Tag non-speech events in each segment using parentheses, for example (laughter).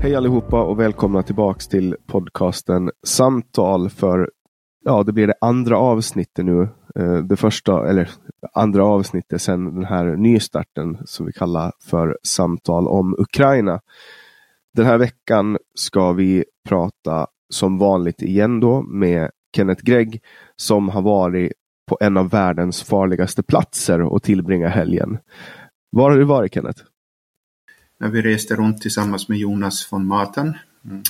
Hej allihopa och välkomna tillbaks till podcasten Samtal för, ja det blir det andra avsnittet nu. Eh, det första, eller andra avsnittet sedan den här nystarten som vi kallar för Samtal om Ukraina. Den här veckan ska vi prata som vanligt igen då med Kenneth Gregg som har varit på en av världens farligaste platser och tillbringa helgen. Var har du varit Kenneth? När vi reste runt tillsammans med Jonas von Maten mm,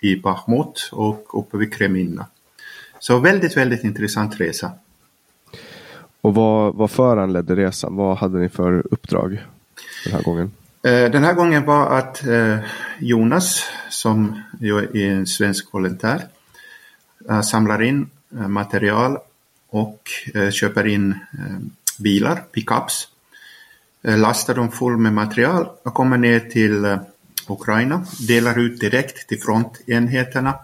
i Bachmut och uppe vid Kreminna. Så väldigt, väldigt intressant resa. Och vad, vad föranledde resan? Vad hade ni för uppdrag den här gången? Eh, den här gången var att eh, Jonas, som är en svensk volontär, eh, samlar in material och köper in bilar, pickups Eh, lastar dem full med material och kommer ner till eh, Ukraina, delar ut direkt till frontenheterna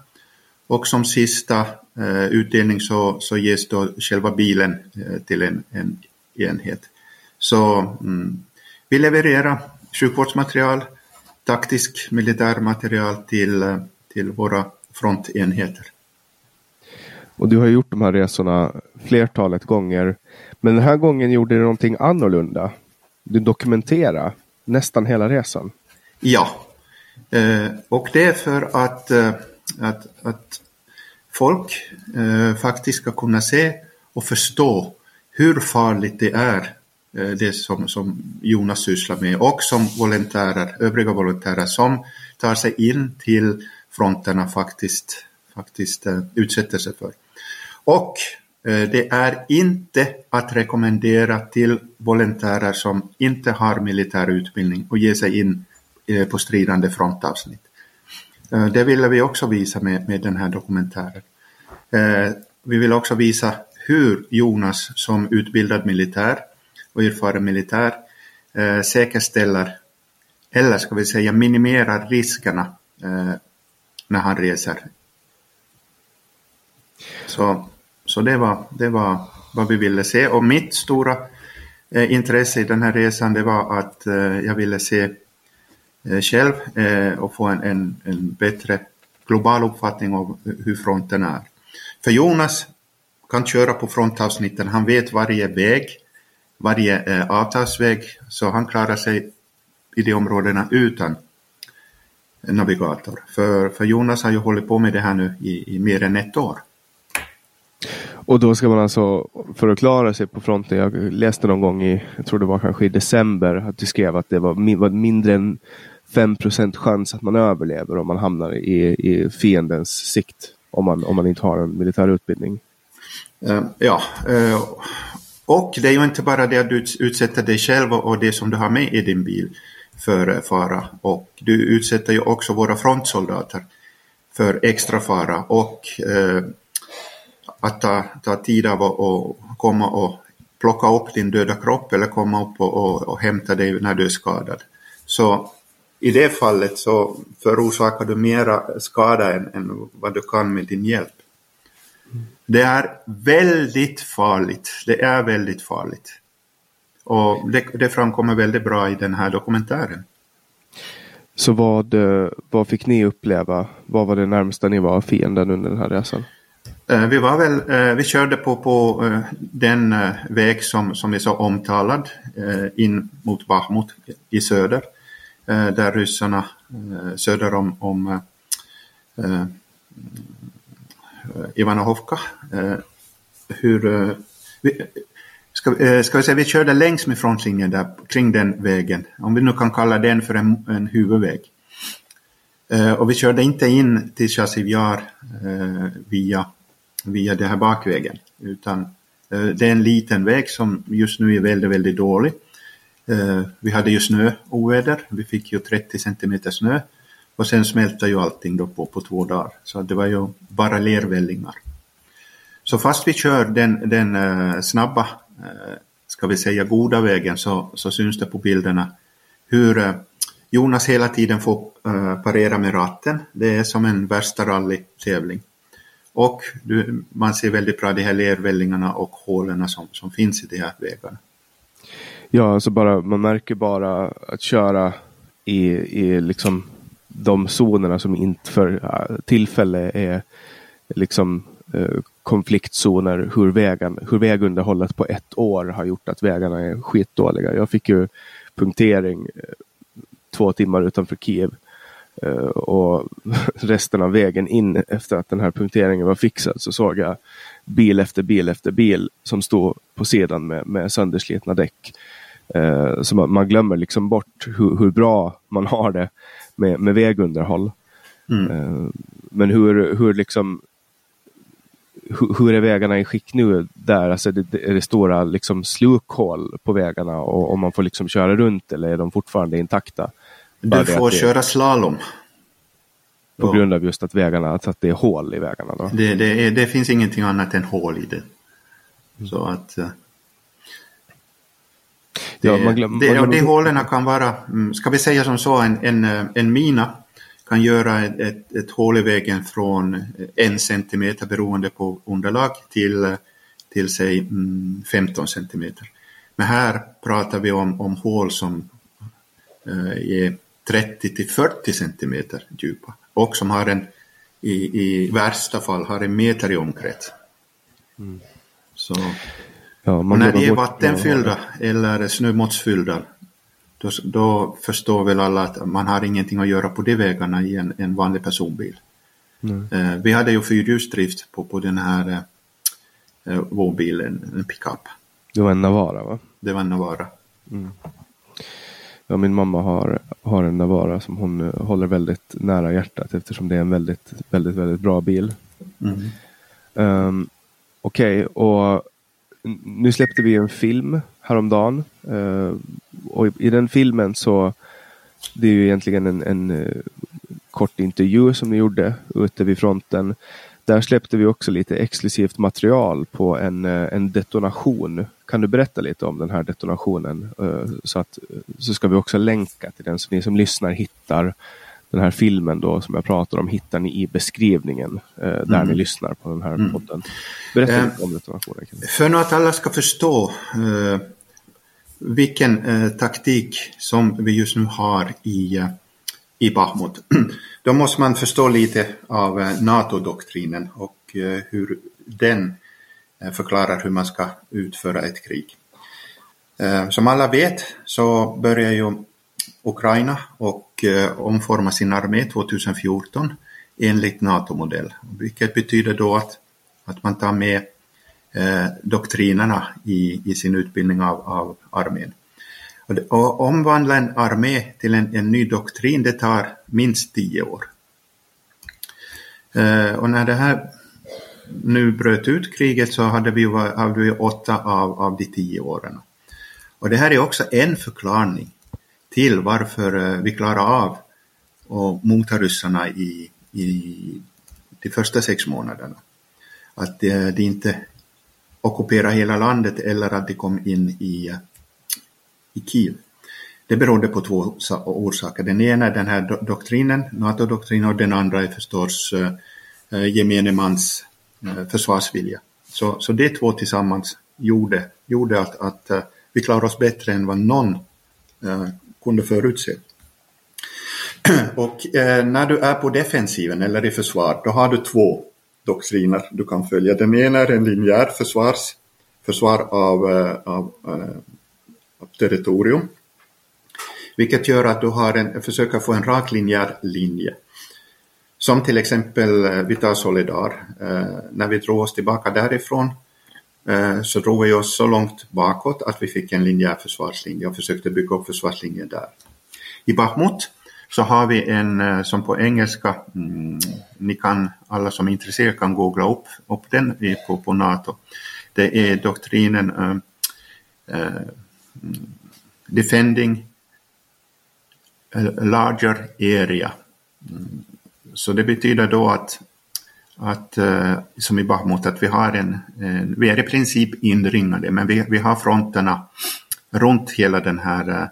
och som sista eh, utdelning så, så ges då själva bilen till en, en enhet. Så mm, vi levererar sjukvårdsmaterial, taktisk militärmaterial till, till våra frontenheter. Och du har gjort de här resorna flertalet gånger. Men den här gången gjorde du någonting annorlunda du dokumentera nästan hela resan. Ja, eh, och det är för att, eh, att, att folk eh, faktiskt ska kunna se och förstå hur farligt det är eh, det som, som Jonas sysslar med och som volontärer, övriga volontärer som tar sig in till fronterna faktiskt, faktiskt eh, utsätter sig för. Och Eh, det är inte att rekommendera till volontärer som inte har militär utbildning och ge sig in eh, på stridande frontavsnitt. Eh, det ville vi också visa med, med den här dokumentären. Vi vill också visa hur Jonas som utbildad militär och erfaren militär säkerställer, eller ska vi säga minimerar riskerna när han reser. Så så det var, det var vad vi ville se och mitt stora eh, intresse i den här resan det var att eh, jag ville se eh, själv eh, och få en, en, en, bättre global uppfattning av hur fronten är. För Jonas kan köra på frontavsnitten, han vet varje väg, varje eh, avtalsväg, så han klarar sig i de områdena utan navigator. För, för Jonas har ju hållit på med det här nu i, i mer än ett år. Och då ska man alltså, för att klara sig på fronten, jag läste någon gång i, jag tror det var kanske i december, att du skrev att det var, var mindre än 5 chans att man överlever om man hamnar i, i fiendens sikt. Om man, om man inte har en militär utbildning. Uh, ja, uh, och det är ju inte bara det att du utsätter dig själv och det som du har med i din bil för fara. Och du utsätter ju också våra frontsoldater för extra fara. Och uh, att ta, ta tid av att komma och plocka upp din döda kropp eller komma upp och, och, och hämta dig när du är skadad. Så i det fallet så förorsakar du mera skada än, än vad du kan med din hjälp. Det är väldigt farligt. Det är väldigt farligt. Och det, det framkommer väldigt bra i den här dokumentären. Så vad, eh, vad fick ni uppleva? Vad var det närmsta ni var fienden under den här resan? Eh, vi var väl, eh, vi körde på, på eh, den väg som, som är så omtalad in mot Bachmut i söder. Där ryssarna söder om, om Ivanohovka. Hur, Ska, ska vi säga, vi körde längs med frontlinjen där, kring den vägen, om vi nu kan kalla den för en, en huvudväg. Och vi körde inte in till Chassivjar via, via den här bakvägen, utan eh, det är en liten väg som just nu är väldigt, väldigt dålig. Eh, vi hade ju snöoväder, vi fick ju 30 centimeter snö och sen smälte ju allting då på, på två dagar, så det var ju bara lervällingar. Så fast vi kör den, den eh, snabba Eh, ska vi säga goda vägen så, så syns det på bilderna hur eh, Jonas hela tiden får uh, parera med ratten. Det är som en värsta rallytävling. Och du, man ser väldigt bra de här lervällingarna och hålen som, som finns i de här vägarna. Ja, alltså bara, man märker bara att köra i, i liksom de zonerna som inte för äh, tillfälle är liksom eh, konfliktzoner hur, vägen, hur vägunderhållet på ett år har gjort att vägarna är skitdåliga. Jag fick ju punktering eh, två timmar utanför Kiev eh, och (laughs) resten av vägen in efter att den här punkteringen var fixad så såg jag bil efter bil efter bil som stod på sidan med, med sönderslitna däck. Eh, så man, man, glömmer liksom bort hur, hur, bra man har det med, med vägunderhåll. Mm. Men hur, hur liksom hur är vägarna i skick nu där? Alltså det, det, är det stora liksom slukhål på vägarna och, och man får liksom köra runt eller är de fortfarande intakta? Du får det, köra slalom. På grund av just att vägarna, att det är hål i vägarna? Då. Det, det, är, det finns ingenting annat än hål i det. Mm. Så att uh, det, ja, man glöm, det, glöm, de hålen kan vara, mm, ska vi säga som så, en, en, eh, en mina kan göra ett, ett, ett hål i vägen från en centimeter beroende på underlag till, till säg 15 mm, centimeter. Men här pratar vi om, om hål som eh, är 30 till 40 centimeter djupa och som har en, i, i värsta fall, har en meter i omkrets. Mm. Så, ja, när de är vattenfyllda eller snömåttsfyllda då, då förstår väl alla att man har ingenting att göra på de vägarna i en, en vanlig personbil. Mm. Eh, vi hade ju fyrhjulsdrift på, på den här eh, eh, vår bil, en, en pickup. Det var en Navara va? Det var en Navara. Mm. Ja, min mamma har, har en Navara som hon uh, håller väldigt nära hjärtat eftersom det är en väldigt, väldigt, väldigt bra bil. Mm. Um, Okej, okay, och nu släppte vi en film häromdagen. Uh, och i, den filmen så det är ju egentligen en, en uh, kort intervju som ni gjorde ute vid fronten. Där släppte vi också lite exklusivt material på en, uh, en detonation. Kan du berätta lite om den här detonationen? så, att, så ska vi också länka till den så ni som lyssnar hittar den här filmen då som jag pratar om hittar ni i beskrivningen eh, där mm. ni lyssnar på den här mm. podden. Berätta eh, lite om detonationen. För att alla ska förstå eh, vilken eh, taktik som vi just nu har i, eh, i Bahmut. (clears throat) Då måste man förstå lite av eh, NATO-doktrinen och eh, hur den eh, förklarar hur man ska utföra ett krig. Som alla vet så börjar ju Ukraina och omforma sin armé 2014 enligt NATO-modell, vilket betyder då att, att man tar med eh, doktrinerna i, i sin utbildning av, av armén. Att omvandla en armé till en, en ny doktrin, det tar minst tio år. Eh, och när det här nu bröt ut kriget så hade vi, hade vi åtta av, av de tio åren. Och det här är också en förklaring till varför eh, vi klarar av att mota ryssarna i, i de första sex månaderna. att de, de inte ockuperar hela landet eller att de kom in i, i Kiev. Det berodde på två orsaker. Den ena är den här doktrinen, NATO-doktrinen, och den andra är förstås eh, gemene mans eh, försvarsvilja. Så, så de två tillsammans gjorde, gjorde att, att uh, vi klarar oss bättre än vad någon uh, kunde förutse. (clears throat) Och uh, när du är på defensiven eller i försvar, då har du två doktriner du kan följa. Den ena är en linjär försvars, försvar av, av territorium, vilket gör att du har en, försöker få en rak linjär linje. Som till exempel eh, vi tar Solidar. Eh, när vi drog oss tillbaka därifrån Eh, så drog vi oss så långt bakåt att vi fick en linjär försvarslinje och försökte bygga upp försvarslinjen där. I Bachmut så har vi en eh, som på engelska, mm, ni kan, alla som är intresserade kan googla upp, upp den på, på NATO. Det är doktrinen eh, Defending a larger area. Mm. Så det betyder då att att, eh, som i Bahmut, att vi har en, en, vi är i princip inringade, men vi, vi har fronterna runt hela den här,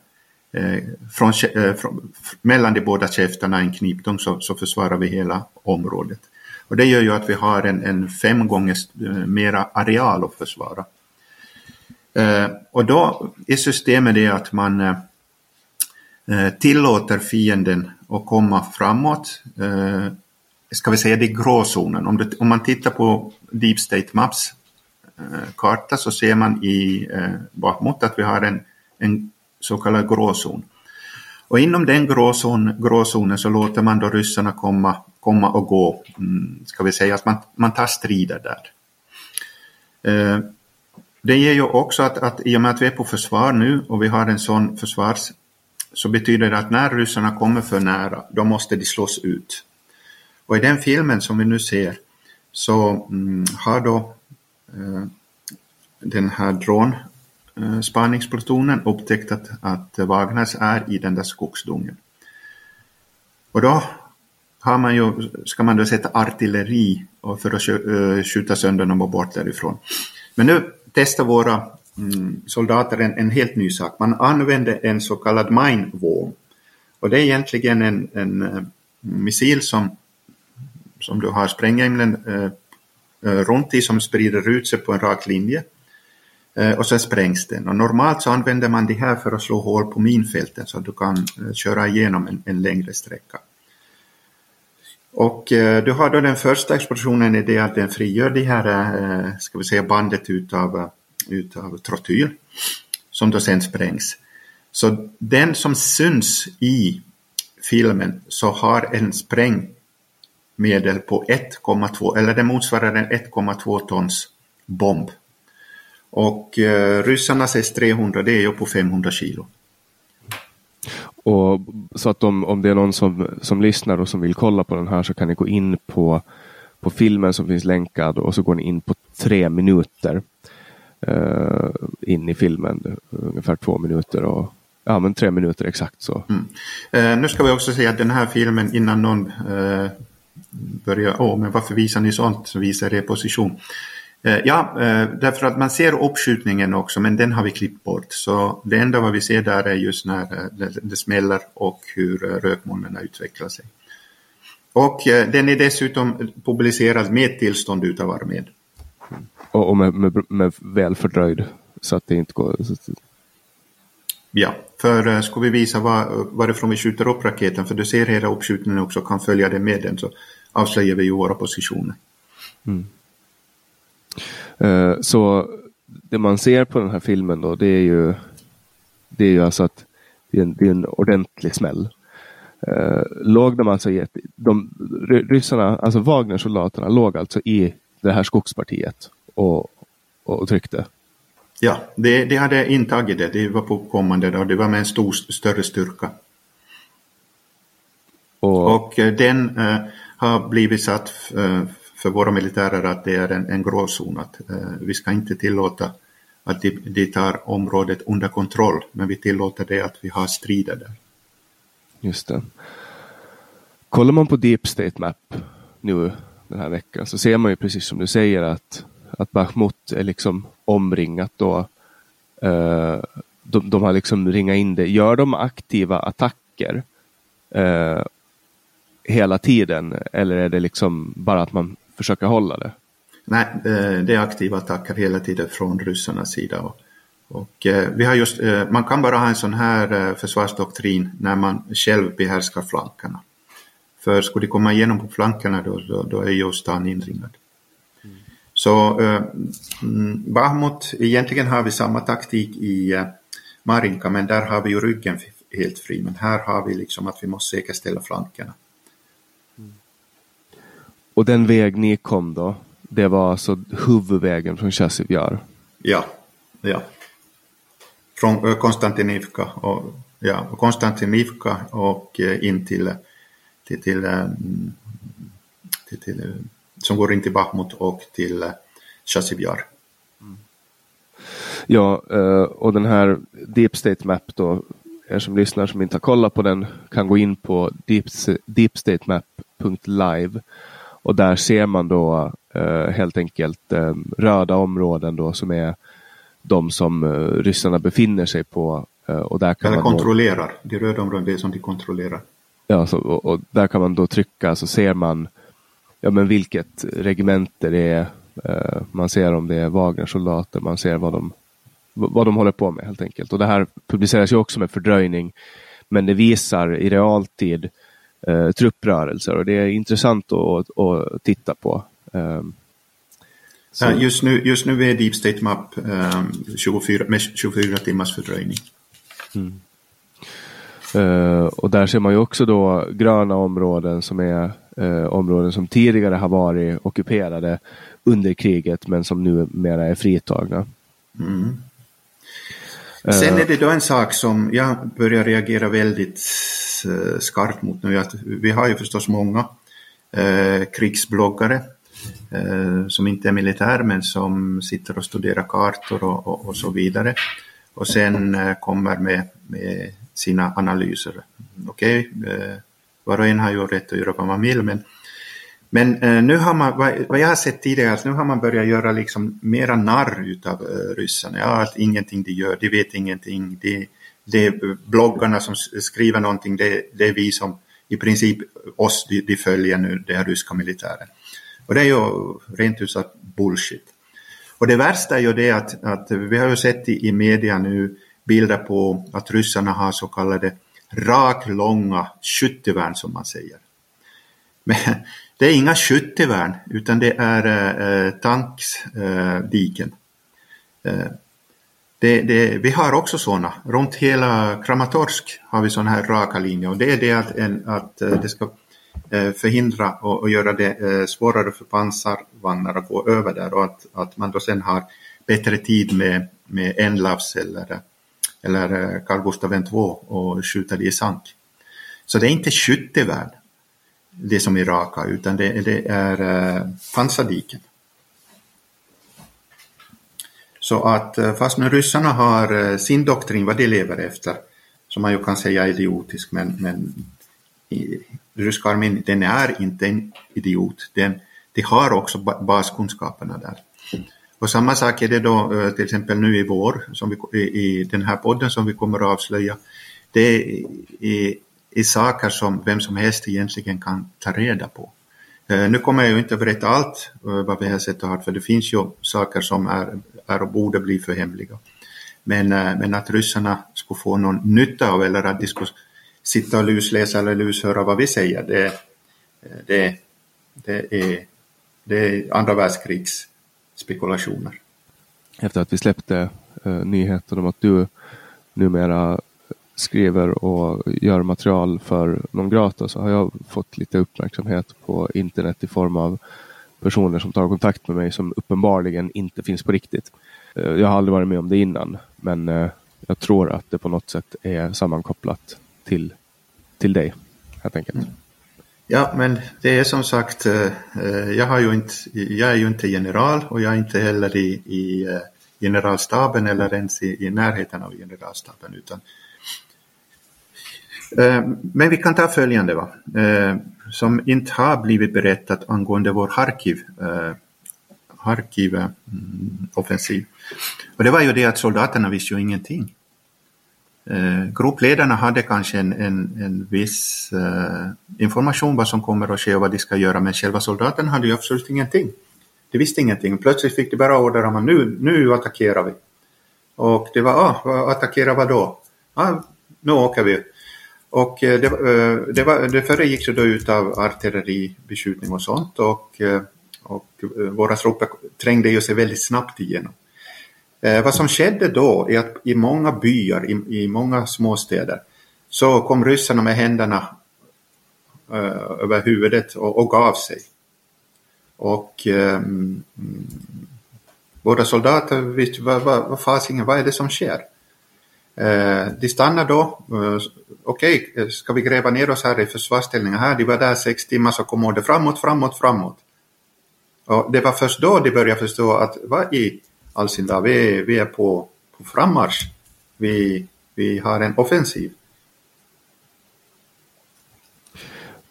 eh, från, eh, från, mellan de båda käftarna, en kniptång, så, så försvarar vi hela området. Och det gör ju att vi har en, en fem gånger eh, mera areal att försvara. Eh, och då är systemet det att man eh, eh tillåter fienden att komma framåt eh, ska vi säga, det är gråzonen. Om, det, om man tittar på Deep State Maps eh, karta så ser man i eh, Bakmut att vi har en, en så kallad gråzon. Och inom den gråzon, gråzonen så låter man då ryssarna komma, komma och gå, mm, ska vi säga att man, man tar strider där. Eh, det ger ju också att, att i och med att vi är på försvar nu och vi har en sån försvars så betyder det att när ryssarna kommer för nära, då måste de slås ut. Och i den filmen som vi nu ser så mm, har då eh, den här dronspaningsplutonen eh, upptäckt att, att Wagners är i den där skogsdungen. Och då har man ju, ska man då sätta artilleri för att eh, skjuta sönder dem och bort därifrån. Men nu testa våra mm, soldater en, en, helt ny sak. Man använder en så kallad mineworm. Och det är egentligen en, en eh, missil som som du har sprängämnen eh, eh, runt i som sprider ut sig på en rak linje eh, och sen sprängs den. Och normalt så använder man det här för att slå hål på minfälten så att du kan eh, köra igenom en, en längre sträcka. Och eh, du har då den första explosionen i det att den frigör det här, eh, ska vi säga bandet utav, eh, utav trotyl som då sen sprängs. Så den som syns i filmen så har en sprängmedel på 1,2 eller det motsvarar en 1,2 tons bomb. Och eh, ryssarnas S-300 det är ju på 500 kilo. Och så att om, om det är någon som, som lyssnar och som vill kolla på den här så kan ni gå in på, på filmen som finns länkad och så går ni in på tre minuter eh, in i filmen, ungefär två minuter och ja men tre minuter exakt så. Mm. Eh, nu ska vi också säga att den här filmen innan någon eh, börjar, åh, men varför visar ni sånt? Så visar er position. Eh, ja, eh, därför att man ser uppskjutningen också, men den har vi klippt bort. Så det enda vad vi ser där är just när eh, det, det smäller och hur rökmolnen utvecklar sig. Och den är dessutom publicerad med tillstånd utav armén. Och, och med, med, med, väl fördröjd så att det inte går... Ja, för ska vi visa var, varifrån vi skjuter upp raketen, för du ser hela uppskjutningen också, kan följa det med den, så avslöjar vi ju våra positioner. Mm. Uh, så det man ser på den här filmen då, det är ju, det är ju alltså att det är en, det är en ordentlig smäll. Uh, låg de alltså i de, ryssarna, alltså Wagnersoldaterna låg alltså i det här skogspartiet och, och, tryckte? Ja, det, det hade intagit det. Det var på kommande och det var med en stor, större styrka. Och, och eh, den eh, har blivit satt eh, för våra militärer att det är en, en gråzon. Att, eh, vi ska inte tillåta att de, de tar området under kontroll, men vi tillåter det att vi har strider där. Just det. Kollar man på Deep State Map nu den här veckan så ser man ju precis som du säger att, att Bachmut är liksom omringat då. Eh, de, de, har liksom ringat in det. Gör de aktiva attacker eh, hela tiden eller är det liksom bara att man försöka hålla det? Nej, eh, det är aktiva attacker hela tiden från ryssarnas sida. Och, och eh, vi har just, eh, man kan bara ha en sån här försvarsdoktrin när man själv behärskar flankerna. För skulle de komma igenom på flankerna då, då, då är ju stan inringad. Mm. Så eh, mm, Bahmut, egentligen har vi samma taktik i eh, Marinka men där har vi ju ryggen helt fri. Men här har vi liksom att vi måste säkerställa flankerna. Och den väg ni kom då, det var alltså huvudvägen från Chassivjar? Ja, ja. Från eh, Konstantinivka och, ja, Konstantinivka och eh, in till till, till, eh, till, till, eh, som går in till Bachmut och till Chassivjar. Eh, mm. Ja, och den här Deep State Map då, er som lyssnar som inte har kollat på den kan gå in på deep, deepstatemap.live och där ser man då uh, helt enkelt uh, röda områden då som är de som uh, ryssarna befinner sig på. och där kan Eller man kontrollerar, då... de röda områden det är som de kontrollerar. Ja, så, och, och, där kan man då trycka så ser man ja, men vilket regemente det är. Eh, man ser om det är Wagnersoldater, man ser vad de, vad de håller på med helt enkelt. Och det här publiceras ju också med fördröjning. Men det visar i realtid eh, trupprörelser och det är intressant att, att titta på. Eh, ja, just, nu, just nu är Deep State Map eh, 24, med 24 timmars fördröjning. Mm. Uh, och där ser man ju också då gröna områden som är uh, områden som tidigare har varit ockuperade under kriget men som numera är fritagna. Mm. Sen är det då en sak som jag börjar reagera väldigt Eh, skarpt mot nu. Vi har ju förstås många eh, krigsbloggare eh, som inte är militär men som sitter och studerar kartor och, och, och så vidare. Och sen eh, kommer med, med sina analyser. Okej, okay, eh, var och en har ju rätt att göra vad man vill, men, men eh, nu har man, vad jag har sett tidigare, nu har man börjat göra liksom mera narr utav eh, ryssarna. Ja, att ingenting de gör, de vet ingenting. De, de bloggarna som skriver någonting, det, det är vi som i princip oss, de, de följer nu den ryska militären. Och det är ju rent ut sagt bullshit. Och det värsta är ju det att, att vi har ju sett i, i media nu bilder på att ryssarna har så kallade raklånga skyttevärn som man säger. (laughs) Men det är inga skyttevärn utan det är eh, tankdiken. Eh, eh det, det, vi har också sådana. Runt hela Kramatorsk har vi sådana här raka linjer och det är det att, en, att eh, det ska eh, förhindra och, och göra det eh, svårare för pansarvagnar att gå över där och att, att man då sen har bättre tid med, med enlavs eller eller Carl-Gustav II och skjuta det i sank. Så det är inte skyttevärn, det som är raka, utan det, det är pansardiken. Så att eh, fast nu ryssarna har eh, sin doktrin, vad de lever efter, som man ju kan säga är idiotisk, men, men ryska armén, den är inte en idiot. Den, de har också baskunskaperna där. Och samma sak är det då eh, till exempel nu i vår, som vi, i den här podden som vi kommer att avslöja. Det är, är saker som vem som helst egentligen kan ta reda på. Nu kommer jag ju inte att berätta allt vad vi har sett och hört, för det finns ju saker som är, är och borde bli för hemliga. Men, eh, men att ryssarna skulle få någon nytta av eller att de skulle sitta och lusläsa eller lushöra vad vi säger, det, eh, det, det, är, det är andra världskrigs spekulationer. Efter att vi släppte eh, nyheten om att du numera skriver och gör material för Non grata så har jag fått lite uppmärksamhet på internet i form av personer som tar kontakt med mig som uppenbarligen inte finns på riktigt. Eh, jag har aldrig varit med om det innan men eh, jag tror att det på något sätt är sammankopplat till, till dig helt enkelt. Mm. Ja, men det är som sagt, eh, jag, har ju inte, jag är ju inte general och jag är inte heller i, i generalstaben eller ens i, i närheten av generalstaben utan Eh, men vi kan ta följande va? Eh, som inte har blivit berättat angående vår Harkiv, Harkiv-offensiv. Eh, mm, och det var ju det att soldaterna visste ju ingenting. Gruppledarna hade kanske en, en, en viss information vad som kommer att ske och vad de ska göra men själva soldaterna hade ju absolut ingenting. De visste ingenting. Plötsligt fick de bara order om att nu, nu attackerar vi. Och det var, ah, attackera vad då? Ah, nu åker vi. Och eh, det, eh, det, var, det föregicks ju då utav artilleribeskjutning och sånt och, eh, och våra trupper trängde ju sig väldigt snabbt igenom. Vad som skedde då är att i många byar, i, i många småstäder, så kom ryssarna med händerna över huvudet och, och gav sig. Och mm, eh, våra soldater visste vad, vad, vad fasingen, vad är det som sker? Eh, de stannar då. Eh, Okej, okay, ska vi gräva ner oss här i försvarsställningar här? De var där sex timmar så kom det framåt, framåt, framåt. Och det var först då de började förstå att vad i all sin dag, vi, vi är på, på frammarsch. Vi, vi har en offensiv.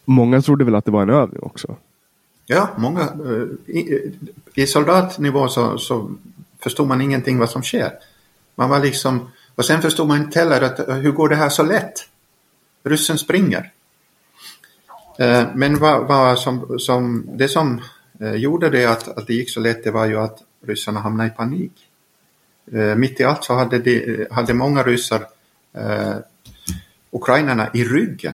Många trodde väl att det var en övning också? Ja, många. Eh, I, i soldatnivå så, så förstod man ingenting vad som sker. Man var liksom och sen förstod man inte heller att eh, hur går det här så lätt? Ryssen springer. Eh, men vad, vad som, som, det som eh, gjorde det att, att det gick så lätt det var ju att ryssarna hamnade i panik. Mitt i allt så hade, de, hade många ryssar eh, ukrainarna i ryggen.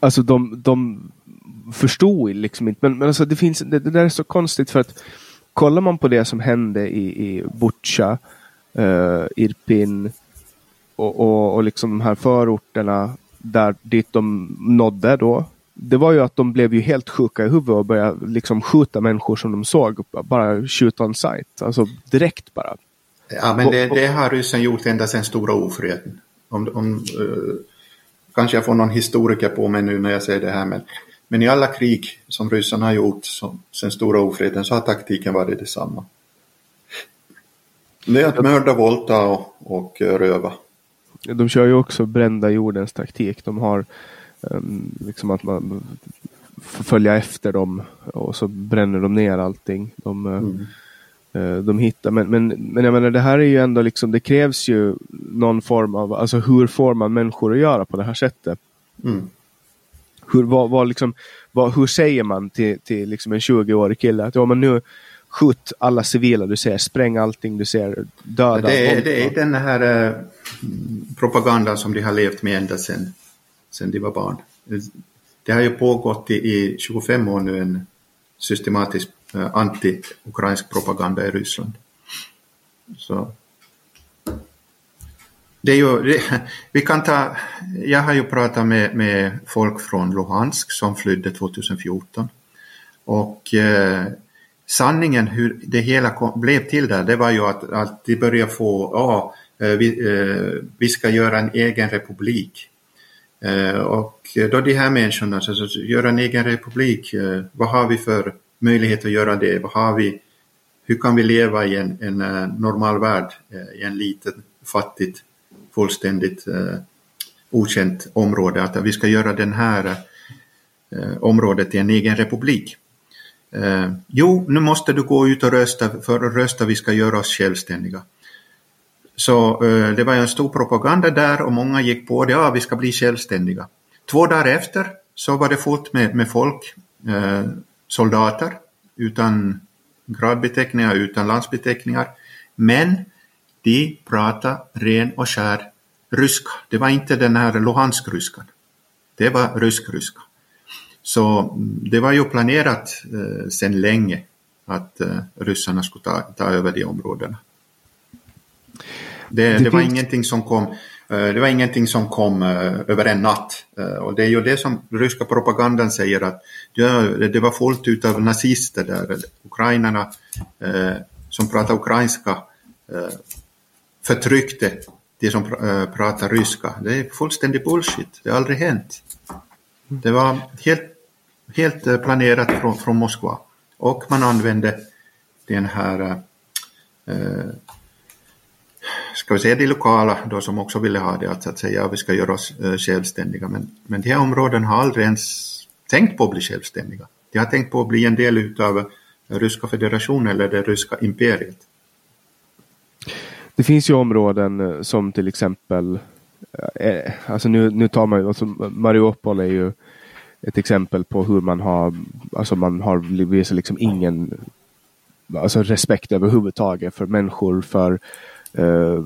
Alltså de, de förstod liksom inte. Men, men alltså det, finns, det, det där är så konstigt för att kollar man på det som hände i, i Butja, uh, Irpin och, och, och liksom de här förorterna där dit de nådde då. Det var ju att de blev ju helt sjuka i huvudet och började liksom skjuta människor som de såg. Bara shoot on sight. Alltså direkt bara. Ja men det, det har ryssen gjort ända sedan stora ofreden. Om, om, uh, kanske jag får någon historiker på mig nu när jag säger det här men men i alla krig som ryssarna har gjort som, sen stora ofreden så har taktiken varit detsamma. Det är att mörda, våldta och, och röva. De kör ju också brända jordens taktik. De har um, liksom att man får följa efter dem och så bränner de ner allting. De, eh, mm. Uh, de hittar, men, men, men jag menar det här är ju ändå liksom, det krävs ju någon form av, alltså hur får man människor att göra på det här sättet? Mm. Hur, vad, vad liksom, vad, hur säger man till, till liksom en 20-årig kille att ja, men nu skjut alla civila du ser, spräng allting du ser, döda. Det är, det är den här eh, propagandan som de har levt med ända sedan, sedan de var barn. Det har ju pågått i, i 25 år nu en systematisk eh, anti-ukrainsk propaganda i Ryssland. Så det är ju, det, (laughs) vi kan ta, jag har ju pratat med, med folk från Luhansk som flydde 2014 och eh, sanningen hur det hela kom, blev till där det var ju att, att de började få, ja, eh, vi, eh, vi ska göra en egen republik. Eh, och då de här människorna, alltså göra en egen republik, eh, vad har vi för möjlighet att göra det? Vad har vi, hur kan vi leva i en, en eh, normal värld, i en liten fattigt fullständigt eh, okänt område, att vi ska göra den här eh, området till en egen republik. Eh, jo, nu måste du gå ut och rösta, för att rösta vi ska göra oss självständiga. Så eh, det var en stor propaganda där och många gick på det, ja vi ska bli självständiga. Två dagar efter så var det fullt med, med folk, eh, soldater utan gradbeteckningar, utan landsbeteckningar. Men de pratade ren och skär ryska. Det var inte den här Luhansk-ryskan. Det var rysk-ryska. Så mm, det var ju planerat eh, sedan länge att eh, ryssarna skulle ta, ta över de områdena. Det, det, det var ingenting som kom eh, det var ingenting som kom eh, över en natt. Eh, och det är ju det som ryska propagandan säger att det var fullt utav nazister där, ukrainarna som pratar ukrainska förtryckte de som pratar ryska. Det är fullständig bullshit, det har aldrig hänt. Det var helt, helt planerat från, från Moskva. Och man använde den här ska vi säga de lokala då som också ville ha det, att, att säga att vi ska göra oss eh, självständiga. Men, men de här områdena har aldrig ens tänkt på att bli självständiga. De har tänkt på att bli en del av eh, Ryska federationen eller det ryska imperiet. Det finns ju områden eh, som till exempel, eh, eh, alltså nu, nu tar man alltså Mariupol är ju ett exempel på hur man har, alltså man har visat liksom ingen alltså respekt överhuvudtaget för människor, för eh,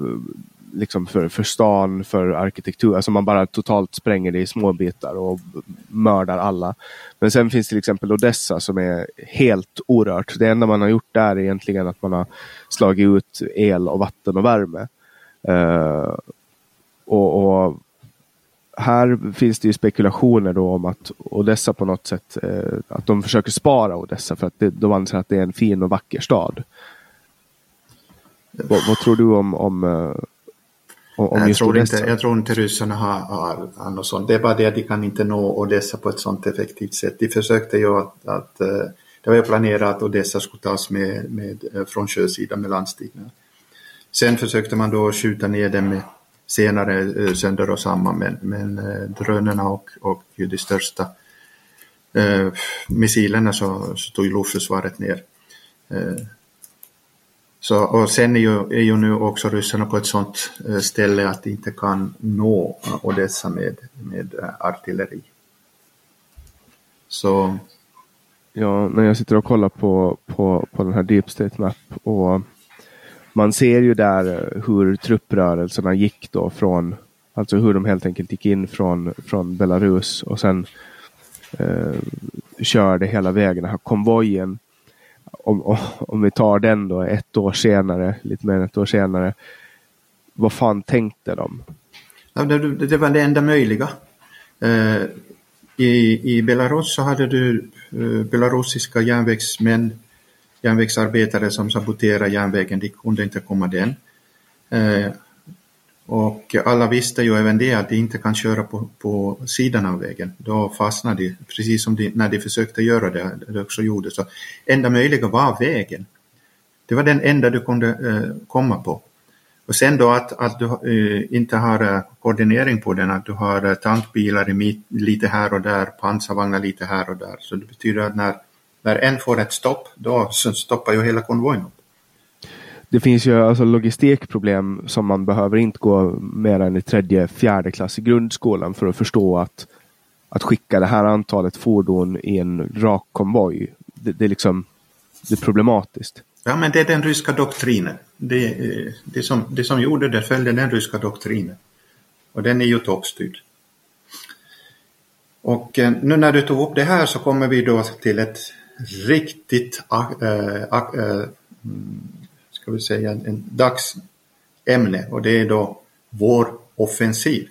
liksom för, för stan, för arkitektur. Alltså man bara totalt spränger det i små bitar och mördar alla. Men sen finns till exempel Odessa som är helt orört. Det enda man har gjort där är egentligen att man har slagit ut el och vatten och värme. Eh, och, och, här finns det ju spekulationer då om att Odessa på något sätt, eh, att de försöker spara Odessa för att det, de anser att det är en fin och vacker stad. Vad, vad tror du om, om, eh, om jag, tror inte, jag tror inte ryssarna har, har, har något sånt. Det är bara det att de kan inte nå Odessa på ett sånt effektivt sätt. De försökte ju att, att eh, det var ju planerat att Odessa skulle tas med, med, eh, från sjösidan med landstigningar. Sen försökte man då skjuta ner den med senare sönder och samman men, men drönarna och, och de största eh, missilerna så, så tog luftförsvaret ner. Eh, så, och sen är ju, är ju nu också ryssarna på ett sådant eh, ställe att de inte kan nå eh, Odessa med, med eh, artilleri. Så... Ja, när jag sitter och kollar på, på, på den här Deep State Map och man ser ju där hur trupprörelserna gick då från, alltså hur de helt enkelt gick in från, från Belarus och sen eh, körde hela vägen, den här konvojen om, om vi tar den då ett år senare, lite mer än ett år senare. Vad fan tänkte de? Ja, det, det var det enda möjliga. Eh, i, I Belarus så hade du eh, belarusiska järnvägsmän, järnvägsarbetare som saboterade järnvägen, de kunde inte komma den. Eh, och alla visste ju även det att de inte kan köra på, på sidan av vägen. Då fastnar de, precis som de, när de försökte göra det, det också gjorde. Så enda möjliga var vägen. Det var den enda du kunde eh, komma på. Och sen då att, att du eh, inte har eh, koordinering på den, att du har eh, tankbilar i, lite här och där, pansarvagnar lite här och där. Så det betyder att när, när en får ett stopp, då stoppar ju hela konvojen upp det finns ju alltså logistikproblem som man behöver inte gå mer än i tredje, fjärde klass i grundskolan för att förstå att att skicka det här antalet fordon i en rak konvoj, det, det, är liksom det är problematiskt. Ja, men det är den ryska doktrinen. Det, eh, det, som, det som gjorde det följde den ryska doktrinen. Och den är ju toppstyrd. Och eh, nu när du tog upp det här så kommer vi då till ett riktigt äh, äh, ska vi säga, en dagsämne och det är då vår offensiv.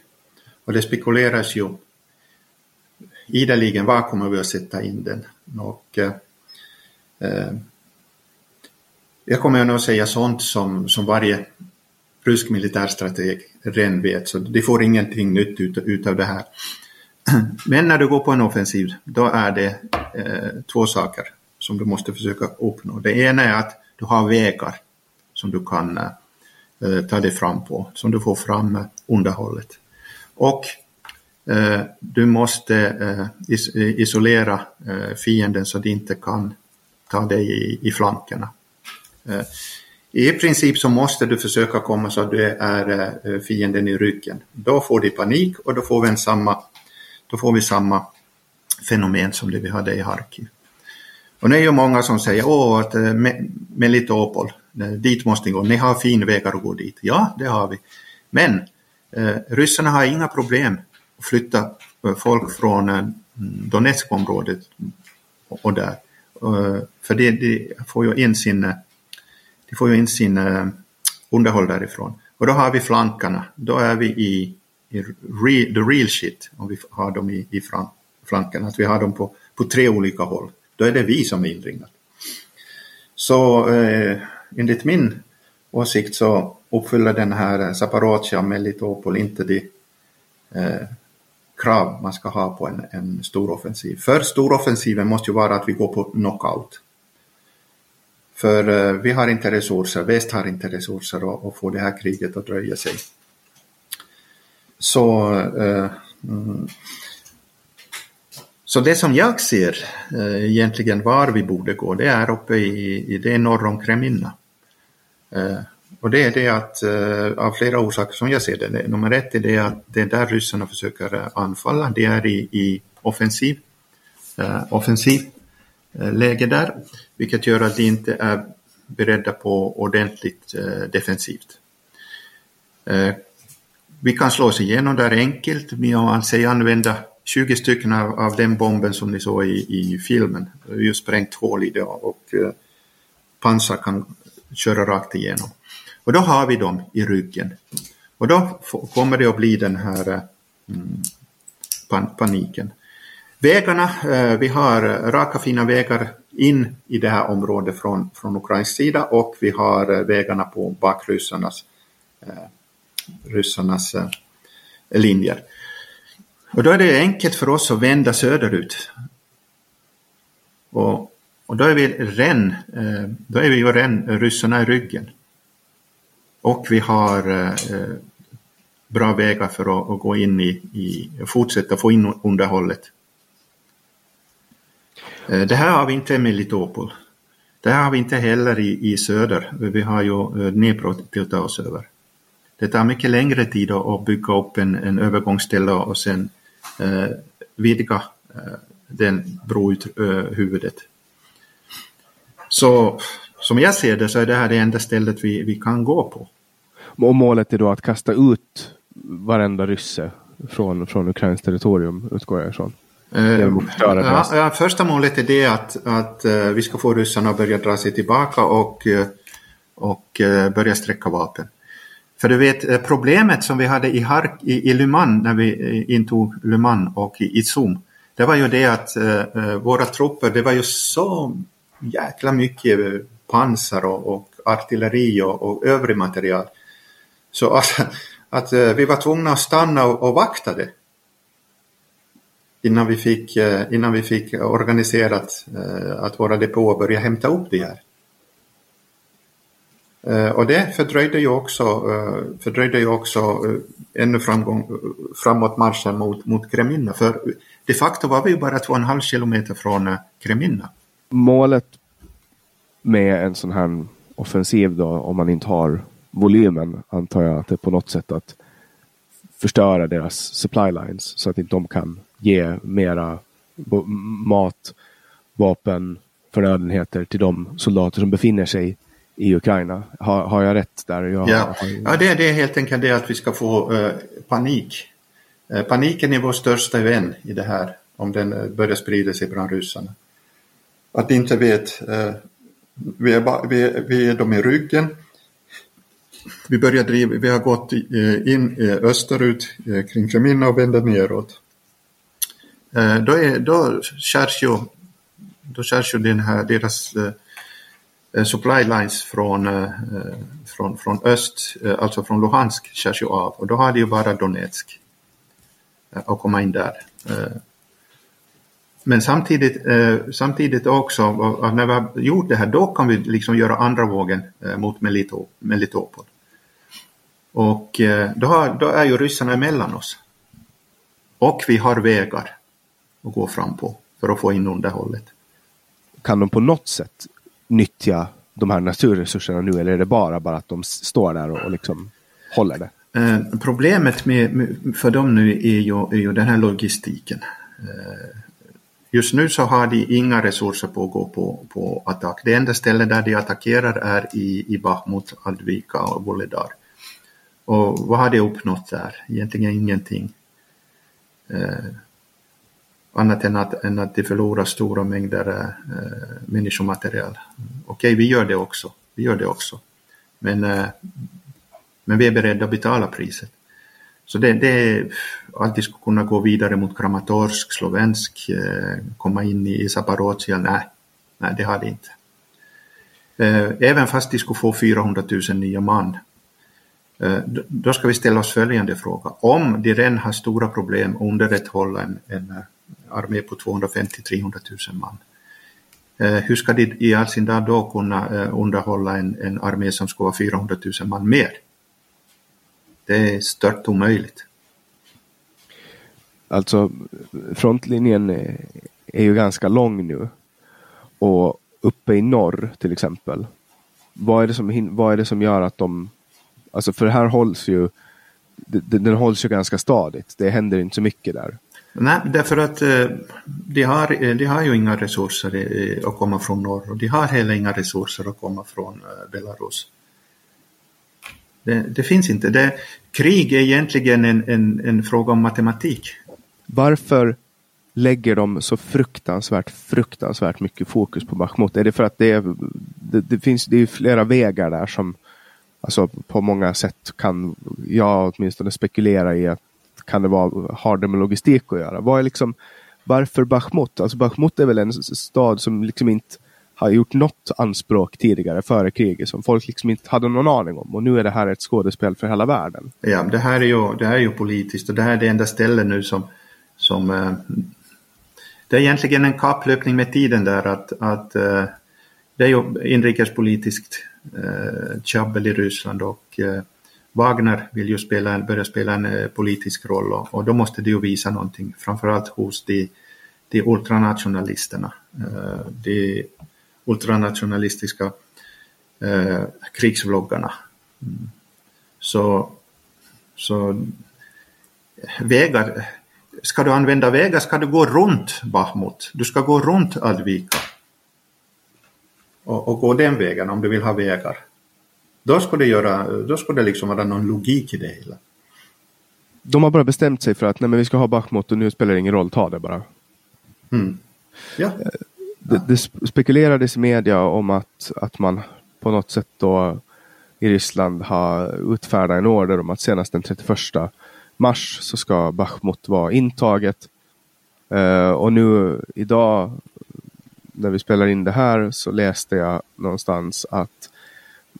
Och det spekuleras ju ideligen var kommer vi att sätta in den. Och, eh, eh jag kommer nog säga sånt som, som varje rysk militärstrateg redan vet, så de får ingenting nytt ut, utav det här. (clears throat) Men när du går på en offensiv, då är det eh, två saker som du måste försöka uppnå. Det ena är att du har vägar som du kan eh, ta dig fram på, som du får fram underhållet. Och eh, du måste eh, is isolera eh, fienden så att de inte kan ta dig i, i flankerna. Eh, I princip så måste du försöka komma så att du är fienden i ryggen. Då får du panik och då får vi, en samma, då får vi samma fenomen som det vi hade i Harkiv. Och nu är ju många som säger åh, att Melitopol, Eh, dit måste ni gå, ni har fin vägar att gå dit. Ja, det har vi. Men eh, ryssarna har inga problem att flytta eh, folk från eh, Donetskområdet och där. Eh, för de, de får ju in sin, eh, de får ju in sin eh, underhåll därifrån. Och då har vi flankarna, då är vi i, i re, the real shit om vi har dem i, i flankerna, att vi har dem på, på tre olika håll. Då är det vi som är inringade. Så eh, enligt min åsikt så uppfyller den här eh, Zaporizjzja Melitopol inte de eh, krav man ska ha på en, en storoffensiv. För storoffensiven måste ju vara att vi går på knockout. För eh, vi har inte resurser, väst har inte resurser att få det här kriget att dröja sig. Så, eh, mm, så det som jag ser eh, egentligen var vi borde gå, det är uppe i, i det norr om Kreminna. Eh, och det är det att eh, av flera orsaker som jag ser det. Nummer ett är det att det är där ryssarna försöker eh, anfalla. Det är i, i offensiv, eh, offensiv läge där, vilket gör att de inte är beredda på ordentligt eh, defensivt. Eh, vi kan slå oss igenom där enkelt vi anser använda 20 stycken av, av den bomben som ni såg i, i filmen. Just sprängt hål i det och eh, pansar kan köra rakt igenom. Och då har vi dem i ryggen. Och då kommer det att bli den här eh, mm, paniken. Vägarna, eh, vi har raka fina vägar in i det här området från, från ukrainsk sida och vi har eh, vägarna på bakryssarnas ryssarnas linjer. Och då är det enkelt för oss att vända söderut. Och, och då är vi ren, eh, då är vi ju ren ryssarna i ryggen. Och vi har eh, bra vägar för att, gå in i, i fortsätta få in underhållet. Eh, det här har vi inte i Melitopol. Det här har vi inte heller i, i söder. Vi har ju Dnepro till ta oss över. Det tar mycket längre tid att bygga upp en, en övergångsställe och sen eh, vidga eh, den brohuvudet. Eh, så som jag ser det så är det här det enda stället vi, vi kan gå på. Och målet är då att kasta ut varenda rysse från, från Ukrains territorium, utgår jag ifrån. Uh, ja, ja, första målet är det att, att uh, vi ska få ryssarna att börja dra sig tillbaka och, uh, och börja sträcka vapen. För du vet, problemet som vi hade i, Hark, i, i Lyman när vi intog Lyman och i Izum, det var ju det att våra trupper, det var ju så jäkla mycket pansar och, och artilleri och, och övrig material. Så att, att eh, vi var tvungna att stanna och, och vakta det. Innan vi fick, eh, innan vi fick organiserat eh, att våra depåer började hämta upp det här. Och det fördröjde ju också, fördröjde ju också ännu framgång, framåt marschen mot, mot Kreminna. För de facto var vi ju bara två och en halv kilometer från Kreminna. Målet med en sån här offensiv då, om man inte har volymen, antar jag att det är på något sätt att förstöra deras supply lines så att inte de kan ge mera mat, vapen, förnödenheter till de soldater som befinner sig i Ukraina. Har, har jag rätt där? Jag, ja, har... ja det, det är helt enkelt det att vi ska få uh, panik. Uh, paniken är vår största vän i det här, om den uh, börjar sprida sig bland ryssarna. Att de inte vet eh, vi är, ba, vi, är, vi är dem i ryggen. Vi börjar driva, vi har gått eh, in eh, österut eh, kring Kremina och vänder neråt. Eh, då, är, då skärs ju, då skärs ju den här, deras supply lines från, från, från öst, alltså från Luhansk, skärs ju av och då har de ju bara Donetsk att komma in där. Men samtidigt, eh, samtidigt också, när vi har gjort det här, då kan vi liksom göra andra vågen eh, mot Melito, Melitopol. Och eh, då, har, då är ju ryssarna emellan oss. Och vi har vägar att gå fram på för att få in underhållet. kan de på något sätt nyttja de här naturresurserna nu eller är det bara, bara att de står där och, och liksom håller det? Eh, problemet med, med, för dem nu är ju, är ju den här logistiken. Just nu så har de inga resurser på att gå på, på attack. Det enda stället där de attackerar är i, i Bahmut, Advika och Voledar. Och vad har de uppnått där? Egentligen ingenting. Eh, annat än att, än att de förlorar stora mängder eh, människomaterial. Okej, vi gör det också. Vi gör det också. Men, eh, men vi är beredda att betala priset. Så det, det är alltid skulle kunna gå vidare mot Kramatorsk, Slovensk, eh, komma in i Zaporozhia, nej, nej det har eh, de inte. Även fast de skulle få 400 000 nya man, eh, då ska vi ställa oss följande fråga. Om de redan har stora problem att underrätthålla en, en armé på 250-300 000 man, hur ska de i all sin dag då kunna underhålla en, en armé som ska vara 400 000 man mer? Det är stört omöjligt. Alltså frontlinjen är ju ganska lång nu. Och uppe i norr till exempel. Vad är det som, vad är det som gör att de... Alltså för här hålls ju... Den hålls ju ganska stadigt. Det händer inte så mycket där. Nej, därför att eh, de, har, eh, de har ju inga resurser eh, att komma från norr och de har heller inga resurser att komma från Belarus. Det, det, finns inte. Det, krig är egentligen en, en, en fråga om matematik. Varför lägger de så fruktansvärt, fruktansvärt mycket fokus på Bachmut? Är det för att det, är, det, det finns det är flera vägar där som alltså på många sätt kan jag åtminstone spekulera i att kan det vara, har det med logistik att göra? Vad är liksom, varför Bachmut? Alltså Bachmut är väl en stad som liksom inte har gjort något anspråk tidigare före kriget som folk liksom inte hade någon aning om. Och nu är det här ett skådespel för hela världen. Ja, det här är ju, det här är ju politiskt och det här är det enda stället nu som, som eh, det är egentligen en kapplöpning med tiden där att, att eh, det är ju inrikespolitiskt eh, tjabbel i Ryssland och eh, Wagner vill ju spela, börja spela en politisk roll och, och, då måste det ju visa någonting, framförallt hos de, de ultranationalisterna. De ultranationalistiska eh, krigsvloggarna. Mm. Så, så vägar, ska du använda vägar ska du gå runt Bahmut. Du ska gå runt Advika. Och, och, gå den vägen om du vill ha vägar. Då skulle det, göra, då skulle det liksom vara någon logik i det hela. De har bara bestämt sig för att nej, men vi ska ha Bachmut och nu spelar det ingen roll, ta det bara. Mm. Ja. Eh, det, det spekulerades i media om att, att man på något sätt då i Ryssland har utfärdat en order om att senast den 31 mars så ska Bachmut vara intaget. Uh, och nu idag när vi spelar in det här så läste jag någonstans att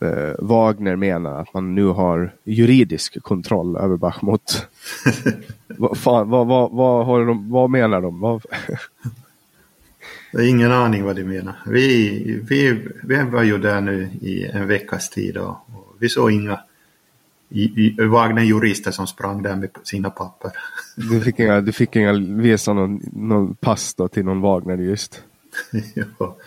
uh, Wagner menar att man nu har juridisk kontroll över Bachmut. (laughs) vad, fan, vad, vad, vad, de, vad menar de? Jag har ingen aning vad de menar. Vi, vi, vi var ju där nu i en veckas tid och, och vi såg inga Wagner-jurister som sprang där med sina papper. (laughs) Du fick inga, du fick inga visa någon, någon pass då till någon Wagner-jurist? (laughs) ja.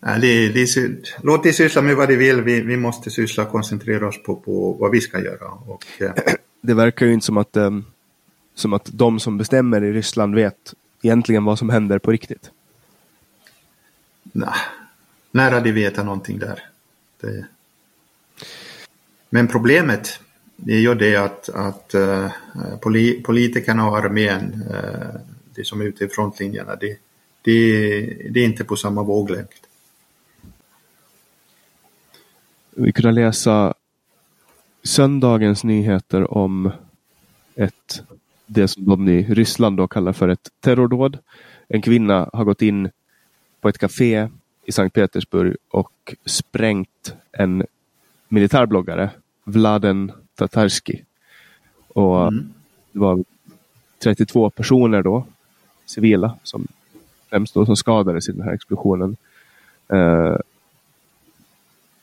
ja, de, de, låt de syssla med vad de vill. Vi, vi måste syssla och koncentrera oss på, på vad vi ska göra. Och, eh. (clears throat) Det verkar ju inte som att, um, som att de som bestämmer i Ryssland vet egentligen vad som händer på riktigt. Nej, nära de veta någonting där. Det... Men problemet är ju det att, att eh, poli, politikerna och armén, eh, de som är ute i frontlinjerna, de, de, de är inte på samma våglängd. Vi kunde läsa söndagens nyheter om ett, det som de i Ryssland då kallar för ett terrordåd. En kvinna har gått in på ett café i Sankt Petersburg och sprängt en militärbloggare, Vladen Tatarski. Och mm. Det var 32 personer då, civila, som främst då som skadades i den här explosionen. Eh,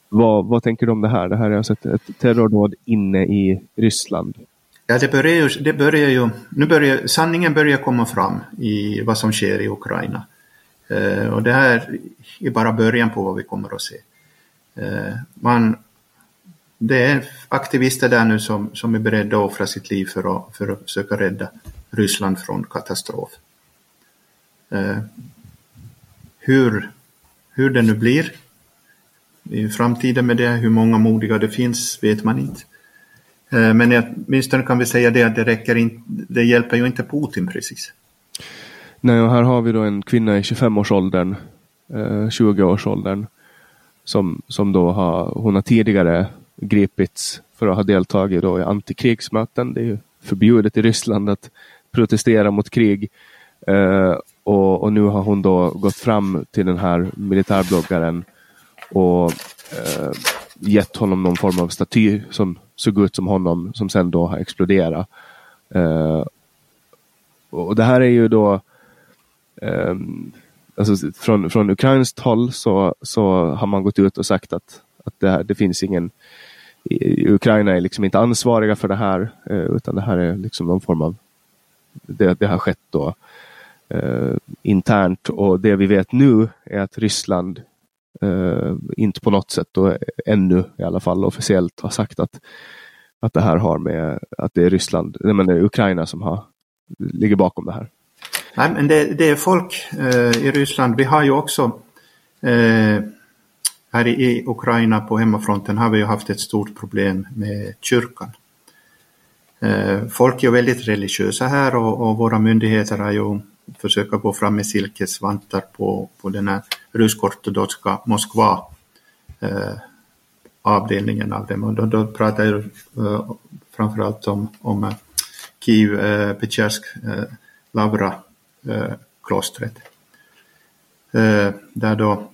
vad, vad tänker du om det här? Det här är alltså ett, ett terrordåd inne i Ryssland. Ja, det börjar ju, det börjar ju, nu börjar, sanningen börjar komma fram i vad som sker i Ukraina. Eh, och det här är bara början på vad vi kommer att se. Eh, man, det är aktivister där nu som, som är beredda att offra sitt liv för att, för att försöka rädda Ryssland från katastrof. Eh, hur, hur det nu blir i framtiden med det, hur många modiga det finns, vet man inte. Eh, men åtminstone kan vi säga det att det räcker inte, det hjälper ju inte Putin precis. Nej, och här har vi då en kvinna i 25-årsåldern, eh, 20-årsåldern, som, som då har, hon har tidigare gripits för att ha deltagit då i antikrigsmöten. Det är ju förbjudet i Ryssland att protestera mot krig. Eh, och, och, nu har hon då gått fram till den här militärbloggaren och eh, gett honom någon form av staty som såg ut som honom som sen då har exploderat. Eh, och det här är ju då eh, alltså från, från ukrainskt håll så, så har man gått ut och sagt att, att det, här, det finns ingen Ukraina är liksom inte ansvariga för det här eh, utan det här är liksom någon form av det, det har skett då eh, internt och det vi vet nu är att Ryssland eh, inte på något sätt då, ännu i alla fall officiellt har sagt att, att det här har med att det är Ryssland, nej men det är Ukraina som har, ligger bakom det här. Nej men det, det är folk eh, i Ryssland, vi har ju också eh, här i Ukraina på hemmafronten har vi ju haft ett stort problem med kyrkan. Eh, folk är väldigt religiösa här och, och våra myndigheter har ju försökt gå fram med silkesvantar på, på den här rysk-ortodoxa Moskva eh, avdelningen av dem. Och då, då pratar jag eh, framförallt om, om eh, Kiev, eh, Petsjersk, eh, Lavra eh, klostret. Eh, där då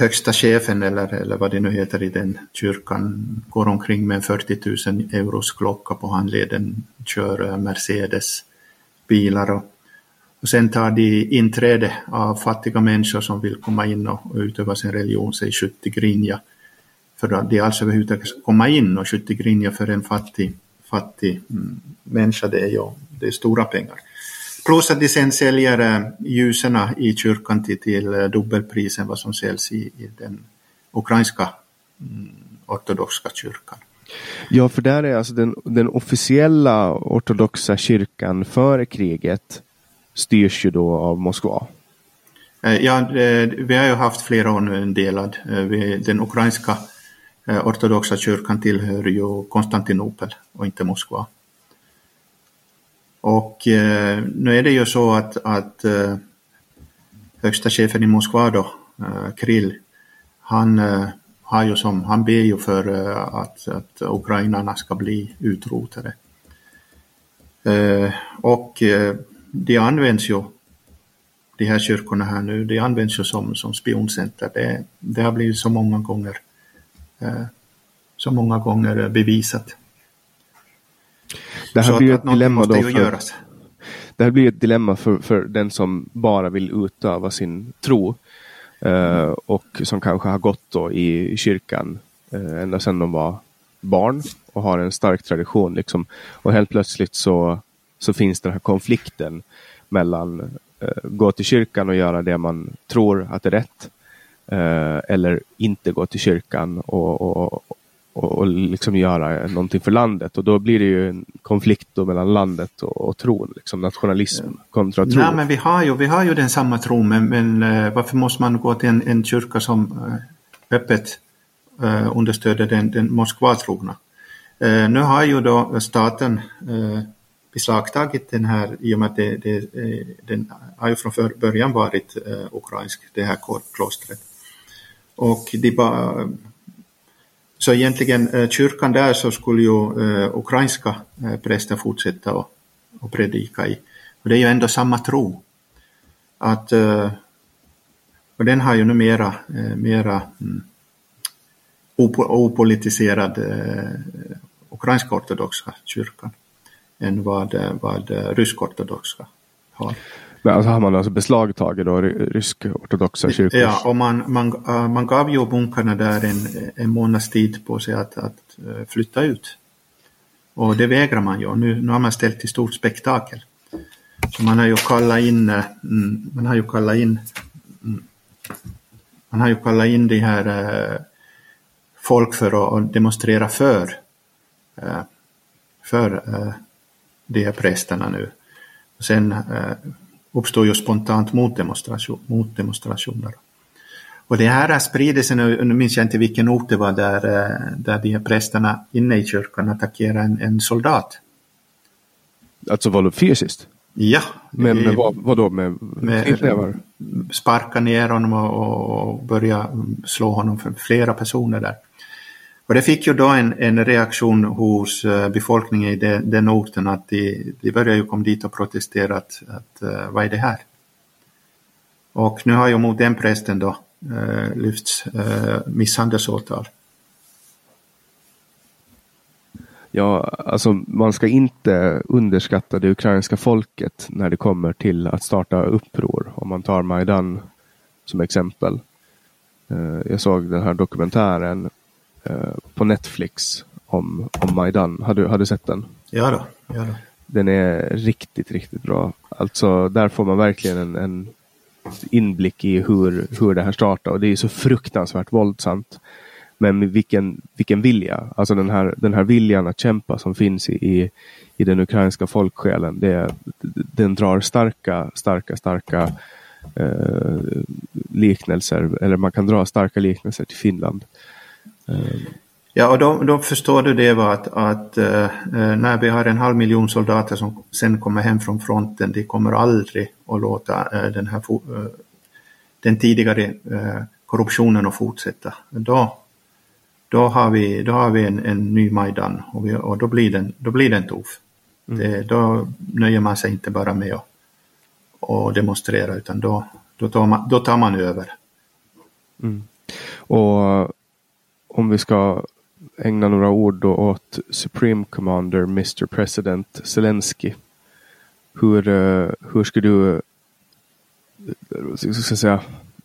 högsta chefen eller, eller vad det nu heter i den kyrkan går omkring med en 40 000 euros klocka på handleden, kör eh, Mercedes bilar och, och sen tar de inträde av fattiga människor som vill komma in och, och utöva sin religion, säg 70 grinja. För det är alltså överhuvudtaget komma in och 70 grinja för en fattig, fattig mm, människa, det är ju det är stora pengar. Plus att de sen säljer eh, ljusen i kyrkan till, till eh, dubbelprisen vad som säljs i, i den ukrainska mm, ortodoxa kyrkan. Ja, för där är alltså den, den officiella ortodoxa kyrkan före kriget styrs ju då av Moskva. Eh, ja, vi har ju haft flera år nu en delad. Den ukrainska ortodoxa kyrkan tillhör ju Konstantinopel och inte Moskva. Och eh, nu är det ju så att, att eh, högsta chefen i Moskva då, eh, Krill, han eh, har ju som, han ber ju för eh, att, att ukrainarna ska bli utrotade. Eh, och eh, de används ju, de här kyrkorna här nu, de används ju som, som spioncenter. Det, det har blivit så många gånger, eh, så många gånger eh, bevisat. Det här blir ett dilemma då för, Det här blir ett dilemma för, för den som bara vill utöva sin tro. Uh, och som kanske har gått då i kyrkan uh, ända sedan de var barn och har en stark tradition. Liksom. Och helt plötsligt så, så finns den här konflikten mellan uh, gå till kyrkan och göra det man tror att är rätt eller inte gå till kyrkan och, och, och, och liksom göra någonting för landet. Och då blir det ju en konflikt mellan landet och, och tron, liksom nationalism kontra tro. Nej, men vi har ju, vi har ju den samma tron, men, men uh, varför måste man gå till en, en kyrka som uh, öppet uh, understöder den, den Moskva-trogna? nu har ju då staten beslagtagit den här, i och med att det, det, den har ju från början varit ukrainsk, det här klostret. Och de bara så egentligen eh, kyrkan där så skulle ju eh, ukrainska eh, prästen präster fortsätta och, och predika i. Och det är ju ändå samma tro. Att, och den har ju nu mera, mera mm, opolitiserad ukrainska ortodoxa kyrkan än vad, vad rysk-ortodoxa har. Men alltså har man alltså beslagtagit då rysk-ortodoxa kyrkor? Ja, och man, man, äh, man gav ju munkarna där en, en månads tid på sig att, att äh, flytta ut. Och det vägrar man ju. Nu, nu har man ställt till stort spektakel. Så man har ju kallat in, eh, mm, man har ju kallat in, mm, man har ju kallat in de här folk för att demonstrera för, för de här prästerna nu. Sen uppstår ju spontant motdemonstration, motdemonstrationer. Och det här har spridit sig nu, minns jag inte vilken ort det var där, där de här prästerna inne i kyrkan attackerade en, en soldat. Alltså var det fysiskt? Ja. Men med vad, vad då? Med, med Sparka ner honom och, och börja slå honom för flera personer där. Och det fick ju då en, en reaktion hos eh, befolkningen i den, den orten att de, de började ju komma dit och protestera att, att uh, vad är det här? Och nu har ju mot den prästen då uh, lyfts uh, misshandelsåtal. Ja, alltså man ska inte underskatta det ukrainska folket när det kommer till att starta uppror. Om man tar Majdan som exempel. Jag såg den här dokumentären på Netflix om, om Majdan. Har du, har du sett den? Ja då, ja då. Den är riktigt, riktigt bra. Alltså där får man verkligen en, en inblick i hur, hur det här startade. Och det är så fruktansvärt våldsamt. Men vilken, vilken vilja, alltså den här, den här viljan att kämpa som finns i, i den ukrainska folksjälen. Det, den drar starka, starka, starka eh, liknelser, eller man kan dra starka liknelser till Finland. Ja, och då, då, förstår du det var att, att eh, när vi har en halv miljon soldater som sen kommer hem från fronten, de kommer aldrig att låta eh, den här eh, den tidigare korruptionen att fortsätta. Då, då har vi, då har vi en, en ny Majdan och, vi, och då, blir den, då blir den tuff. Mm. Det, då nöjer man sig inte bara med att och demonstrera utan då, då, tar, man, då tar man över. Mm. Och om vi ska ägna några ord då åt Supreme Commander Mr President Zelensky. Hur, eh, hur ska du eh, ska säga,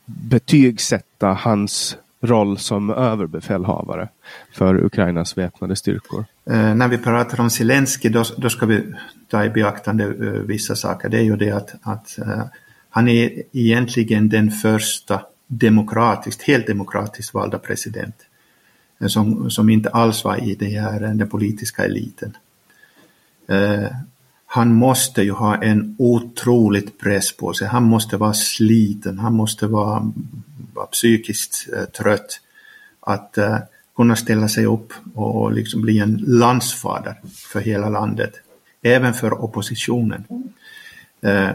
betygsätta hans roll som överbefälhavare för Ukrainas väpnade styrkor. Eh, när vi pratar om Zelensky då, då, ska vi ta i beaktande eh, vissa saker. Det är ju det att, att eh, han är egentligen den första demokratiskt, helt demokratiskt valda president Eh, som, som inte alls var i det här, eh, den politiska eliten. Eh, han måste ju ha en otroligt press på sig. Han måste vara sliten, han måste vara, vara psykiskt eh, trött. Att eh, kunna ställa sig upp och liksom bli en landsfader för hela landet. Även för oppositionen. Eh,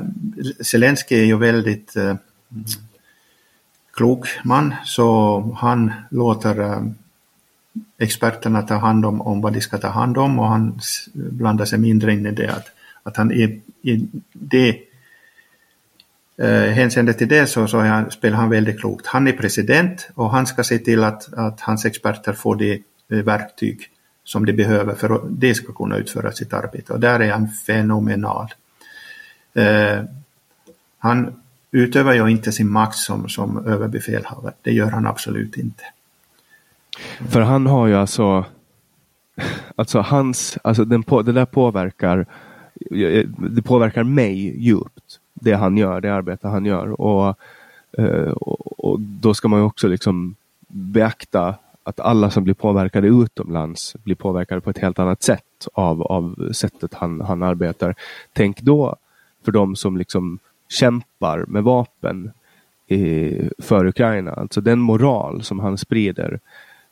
Zelensky är ju väldigt eh, klok man så han låter experterna ta hand om, om vad de ska ta hand om och han blandar sig mindre in i det att att han i, i det eh, hänseende till det så, så han, spelar han väldigt klokt. Han är president och han ska se till att, att hans experter får de eh, verktyg som de behöver för att de ska kunna utföra sitt arbete. Och där är han fenomenal. Eh, han utövar ju inte sin makt som, som överbefälhavare. Det gör han absolut inte. För han har ju alltså, alltså hans, alltså den på, det där påverkar eh, eh, det påverkar mig djupt. Det han gör, det arbete han gör. Och, eh, och, och då ska man också liksom beakta att alla som blir påverkade utomlands blir påverkade på ett helt annat sätt av, av sättet han, han arbetar. Tänk då för de som liksom kämpar med vapen i, för Ukraina. Alltså den moral som han sprider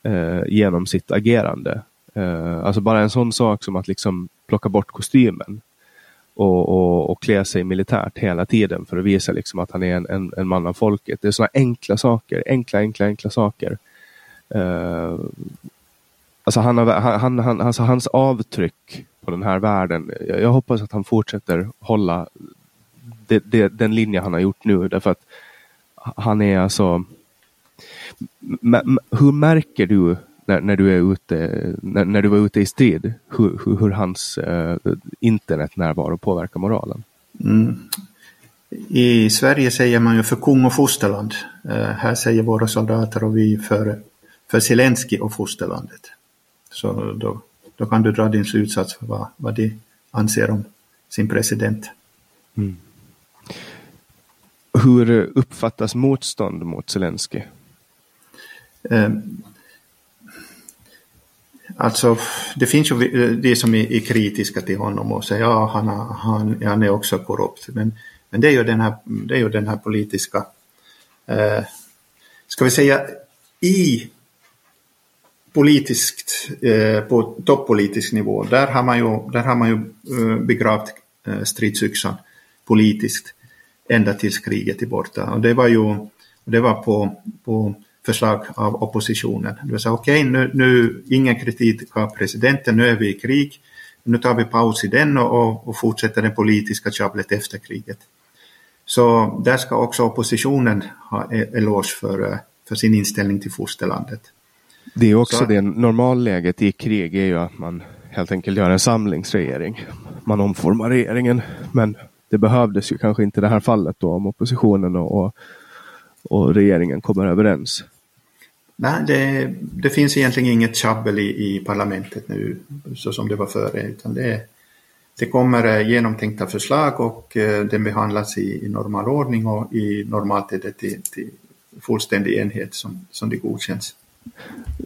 eh, genom sitt agerande. Eh, alltså bara en sån sak som att liksom plocka bort kostymen och, och, och klä sig militärt hela tiden för att visa liksom att han är en, en, en man av folket. Det är sådana enkla saker, enkla, enkla, enkla saker. Eh, alltså, han har, han, han, alltså hans avtryck på den här världen, jag, jag hoppas att han fortsätter hålla det, det, den linje han har gjort nu därför att han är alltså hur märker du när, när, du är ute, när, när du var ute i strid, hur, hur, hur hans eh, internetnärvaro påverkar moralen? Mm. I Sverige säger man ju för kung och fosterland. Eh, här säger våra soldater och vi för, för Zelensky och fosterlandet. Så då, då kan du dra din slutsats för vad, vad de anser om sin president. Mm. Hur uppfattas motstånd mot Zelensky? Ehm, alltså, det finns ju eh, de som är, kritiska till honom och säger ja, han, han, han är också korrupt. Men, men det är ju den här, det är ju den här politiska, eh, ska vi säga, i politiskt, eh, på toppolitisk nivå, där har man ju, där har man ju eh, begravt eh, stridsyxan politiskt ända tills kriget är borta. Och det var ju det var på, på förslag av oppositionen. Det vill säga okej, okay, nu, nu ingen kritik av presidenten, nu är vi i krig, nu tar vi paus i den och, och fortsätter det politiska tjabblet efter kriget. Så där ska också oppositionen ha e-, eloge för, för sin inställning till fosterlandet. Det är också Så, det normalläget i krig är ju att man helt enkelt gör en samlingsregering. Man omformar regeringen, men det behövdes ju kanske inte i det här fallet då om oppositionen och, och, och regeringen kommer överens. Nej, det, det, finns egentligen inget tjabbel i, i parlamentet nu så som det var före utan det, det kommer eh, genomtänkta förslag och eh, den behandlas i, i normal ordning och i normalt är det till, till fullständig enhet som, som det godkänns.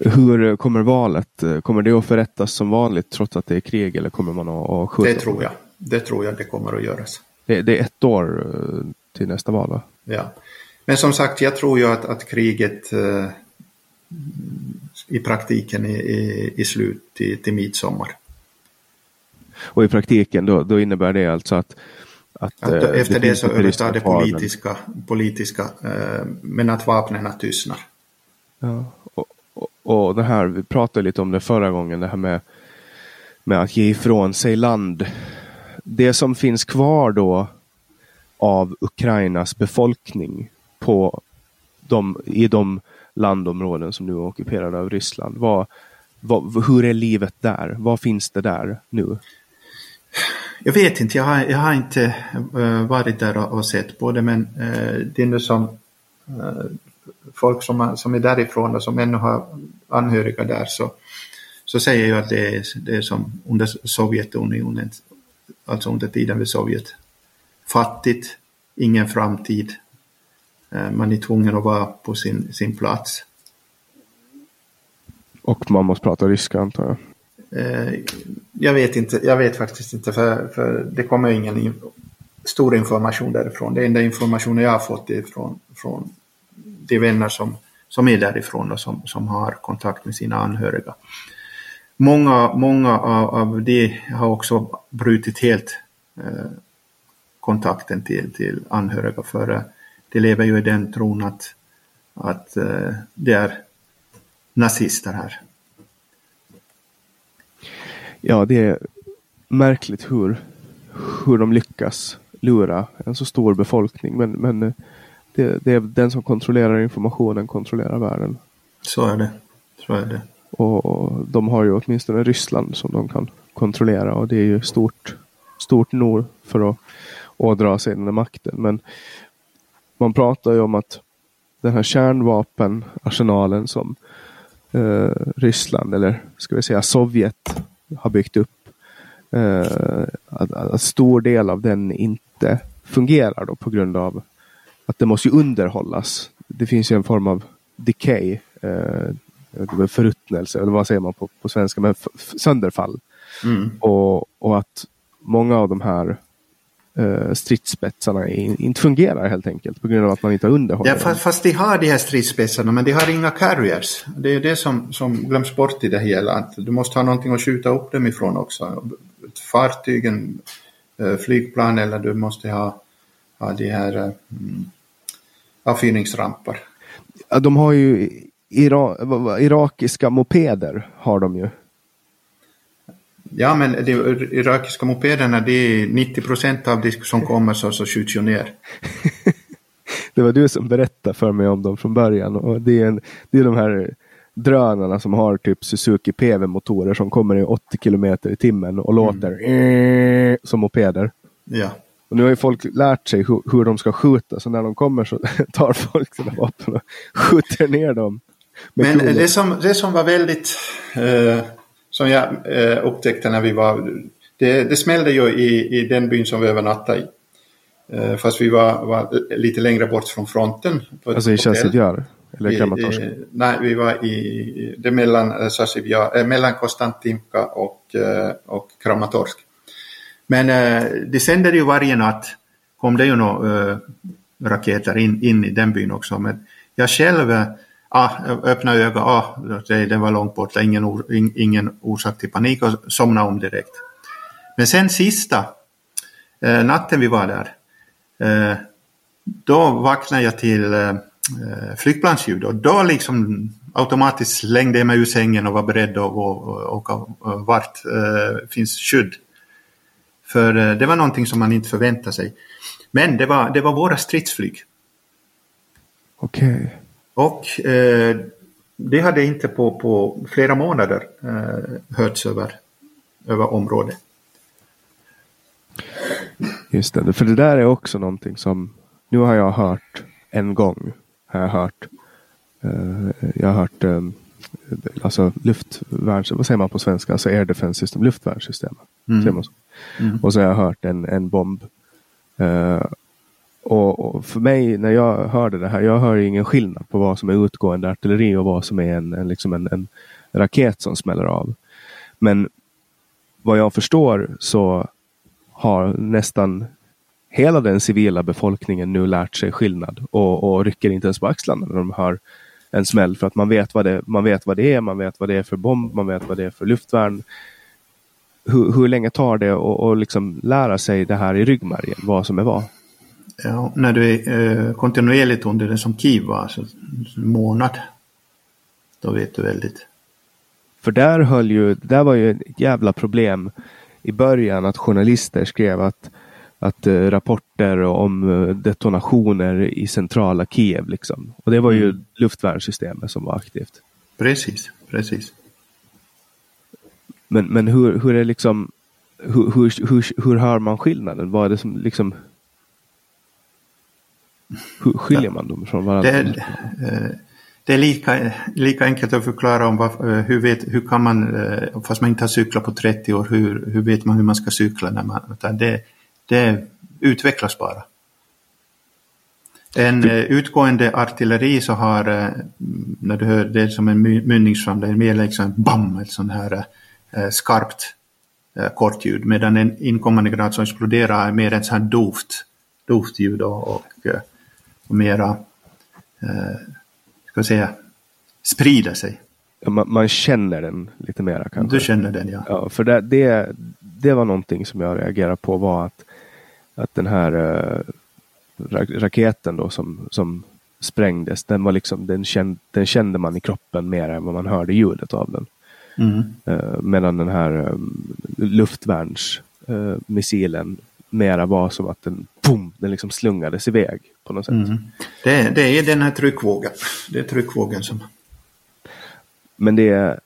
Hur kommer valet? Kommer det att förrättas som vanligt trots att det är krig eller kommer man att skjuta? Det tror jag. Det tror jag det kommer att göras. Det, det är ett år eh, till nästa val va? Ja. Men som sagt, jag tror ju att, att kriget eh, i praktiken är, är, är slut till, till midsommar. Och i praktiken då, då innebär det alltså att att, att eh, efter det, det så övertar det politiska, politiska eh, men att vapnen tystnar. Ja, och, och, och det här, vi pratade lite om det förra gången, det här med, med att ge ifrån sig land. Det som finns kvar då av Ukrainas befolkning på de, i de landområden som nu är ockuperade av Ryssland. Vad, vad, hur är livet där? Vad finns det där nu? Jag vet inte, jag har, jag har inte uh, varit där och, och, sett på det men uh, det är nu som uh, folk som, som är därifrån och som ännu har anhöriga där så, så säger jag att det är, det är som under Sovjetunionen, alltså under tiden vid Sovjet. Fattigt, ingen framtid, man är tvungen att vara på sin, sin plats. Och man måste prata ryska antar jag? Eh, jag vet inte, jag vet faktiskt inte för, för det kommer ingen stor information därifrån. Det enda informationen jag har fått är från, från de vänner som, som är därifrån och som, som har kontakt med sina anhöriga. Många, många av, av de har också brutit helt eh, kontakten till, till anhöriga för eh, de lever ju i den tron att, att uh, det är nazister här. Ja, det är märkligt hur, hur de lyckas lura en så stor befolkning. Men, men eh, det, det är den som kontrollerar informationen kontrollerar världen. Så är det. Så är det. Och de har ju åtminstone Ryssland som de kan kontrollera och det är ju stort, stort nog för att ådra sig den makten. Men man pratar ju om att den här kärnvapenarsenalen som eh, Ryssland eller ska vi säga Sovjet har byggt upp. Eh, att, att stor del av den inte fungerar då på grund av att det måste underhållas. Det finns ju en form av decay, eh, förruttnelse, eller vad säger man på, på svenska, men sönderfall. Mm. Och, och att många av de här uh, stridsspetsarna inte fungerar helt enkelt på grund av att man inte har underhåll. Ja, fast, fast de har de här stridsspetsarna men de har inga carriers. Det är det som, som glöms bort i det hela. Att du måste ha någonting att skjuta upp dem ifrån också. Fartygen, uh, flygplan eller du måste ha, ha de här uh, avfyrningsramper. Ja, de har ju ira irakiska mopeder har de ju. Ja, men de irakiska mopederna, det är 90 procent av de som kommer så, så skjuts ju ner. (laughs) det var du som berättade för mig om dem från början. Och det, är en, det är de här drönarna som har typ Suzuki PV-motorer som kommer i 80 kilometer i timmen och låter mm. som mopeder. Ja. Och nu har ju folk lärt sig hur, hur de ska skjuta, så när de kommer så (laughs) tar folk sina vapen och (laughs) skjuter ner dem. Men det som, det som var väldigt eh som jag eh, upptäckte när vi var... Det, det smällde ju i, i den byn som vi övernattade i. Eh, fast vi var, var lite längre bort från fronten. Alltså i Chassidiar? Eller Kramatorsk? Nej, vi var i, det mellan, äh, mellan Konstantinka och, och Kramatorsk. Men det sände ju varje natt, kom det ju några raketer in, in i den byn också. Men jag själv ah, öppna ögon, ah, det, det var långt borta, ingen, or, ingen orsak till panik och somna om direkt. Men sen sista eh, natten vi var där, eh, då vaknade jag till eh, eh flygplansljud och då liksom automatiskt slängde jag mig ur sängen och var beredd att åka eh, vart eh, finns skydd. För eh, det var någonting som man inte förväntade sig. Men det var, det var våra stridsflyg. Okej. Och eh, det hade inte på, på flera månader eh, hörts över, över området. Just det, för det där är också någonting som nu har jag hört en gång. Har jag hört. Uh, jag har hört um, alltså luftvärns, vad säger man på svenska, alltså air defense system, luftvärnssystem. Mm. Mm. Och så har jag hört en, en bomb. Uh, och, och, för mig när jag hörde det här, jag hör ingen skillnad på vad som är utgående artilleri och vad som är en, en, liksom en, en raket som smäller av. Men vad jag förstår så har nästan hela den civila befolkningen nu lärt sig skillnad och, och rycker inte ens på axlarna när de hör en smäll för att man vet vad det, man vet vad det är, man vet vad det är för bomb, man vet vad det är för luftvärn. Hur, hur länge tar det att liksom lära sig det här i ryggmärgen, vad som är vad? Ja, när du är eh, kontinuerligt under det som KIV alltså en månad, då vet du väldigt. För där höll ju, där var ju ett jävla problem i början att journalister skrev att, att uh, rapporter om uh, detonationer i centrala Kiev. Liksom. Och det var ju mm. luftvärnssystemet som var aktivt. Precis, precis. Men, men hur, hur är liksom hur, hur, hur, hur hör man skillnaden? Vad är det som liksom hur skiljer man dem från varandra? Det är, eh, det är lika, lika enkelt att förklara om vad, eh, hur, vet, hur kan man, eh, fast man inte har cyklat på 30 år, hur, hur vet man hur man ska cykla? När man, det, det utvecklas bara. En eh, utgående artilleri så har, när du hör det som en mynningsfram, det är mer liksom bam, ett sånt här skarpt eh, kortljud, medan en inkommande grad som exploderar är mer ett sånt här dovt, dovt ljud och, och, och mera eh, ska jag säga, sprida sig. Ja, man, man, känner den lite mera kanske. Du känner den ja. ja för det, det, det var någonting som jag reagerade på var att, att den här uh, raketen då som, som sprängdes, den, var liksom, den, kände, den kände man i kroppen mer än vad man hörde ljudet av den. Mm. Uh, medan den här um, luftvärnsmissilen uh, mera var som att den, boom, den liksom slungades iväg på något sätt. Mm. Det, det, är den här tryckvågen. Det är tryckvågen som... Men det är,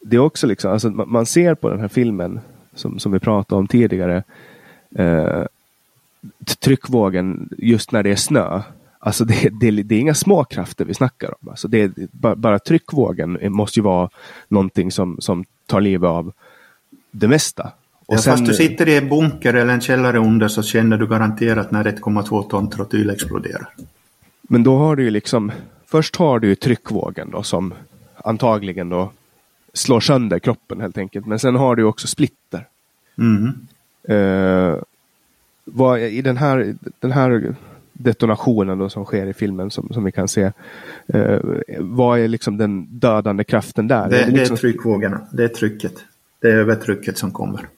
det är också liksom, alltså man ser på den här filmen som, som vi pratade om tidigare. Eh, tryckvågen just när det är snö. Alltså det, det, det, är inga små krafter vi snackar om. Alltså det, bara, bara tryckvågen måste ju vara någonting som, som tar livet av det mesta. Och ja, sen... Fast du sitter i en bunker eller en källare under så känner du garanterat när 1,2 ton trotyl exploderar. Men då har du ju liksom, först har du ju tryckvågen då som antagligen då slår sönder kroppen helt enkelt. Men sen har du också splitter. Mm. Uh, vad, I den här, den här detonationen då som sker i filmen som, som vi kan se. Uh, vad är liksom den dödande kraften där? Det, är det, liksom... det är tryckvågorna, det är trycket. Det är övertrycket som kommer.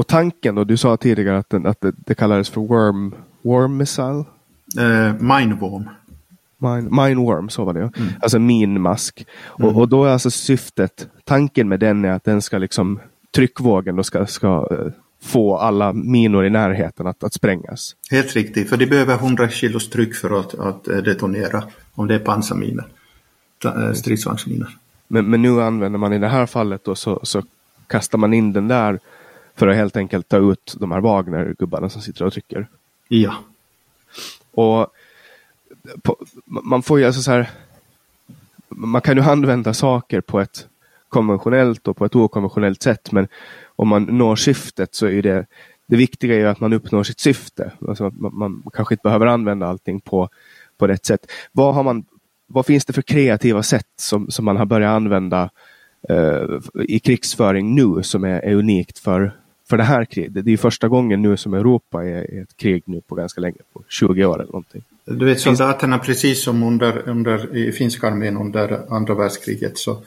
Och tanken då, du sa tidigare att, den, att det, det kallades för worm, worm missile? Uh, mineworm. Mine, mineworm, så var det ja. Mm. Alltså minmask. Mm. Och, och då är alltså syftet, tanken med den är att den ska liksom, tryckvågen då ska, ska uh, få alla minor i närheten att, att sprängas. Helt riktigt, för det behöver 100 kilos tryck för att, att eh, detonera om det är pansarminor, stridsvagnsminor. Men, men nu använder man i det här fallet då så, så kastar man in den där för att helt enkelt ta ut de här Wagner-gubbarna som sitter och trycker. Ja. Och på, man får ju alltså så här. Man kan ju använda saker på ett konventionellt och på ett okonventionellt sätt. Men om man når syftet så är det, det viktiga är att man uppnår sitt syfte. Alltså man, man, kanske inte behöver använda allting på, på rätt sätt. Vad, har man, vad finns det för kreativa sätt som, som man har börjat använda eh, i krigsföring nu som är, är unikt för, för det här kriget? Det är första gången nu som Europa är, är ett krig nu på ganska länge, på 20 år eller någonting. Du vet soldaterna precis som under, under, i finska armén under andra världskriget så,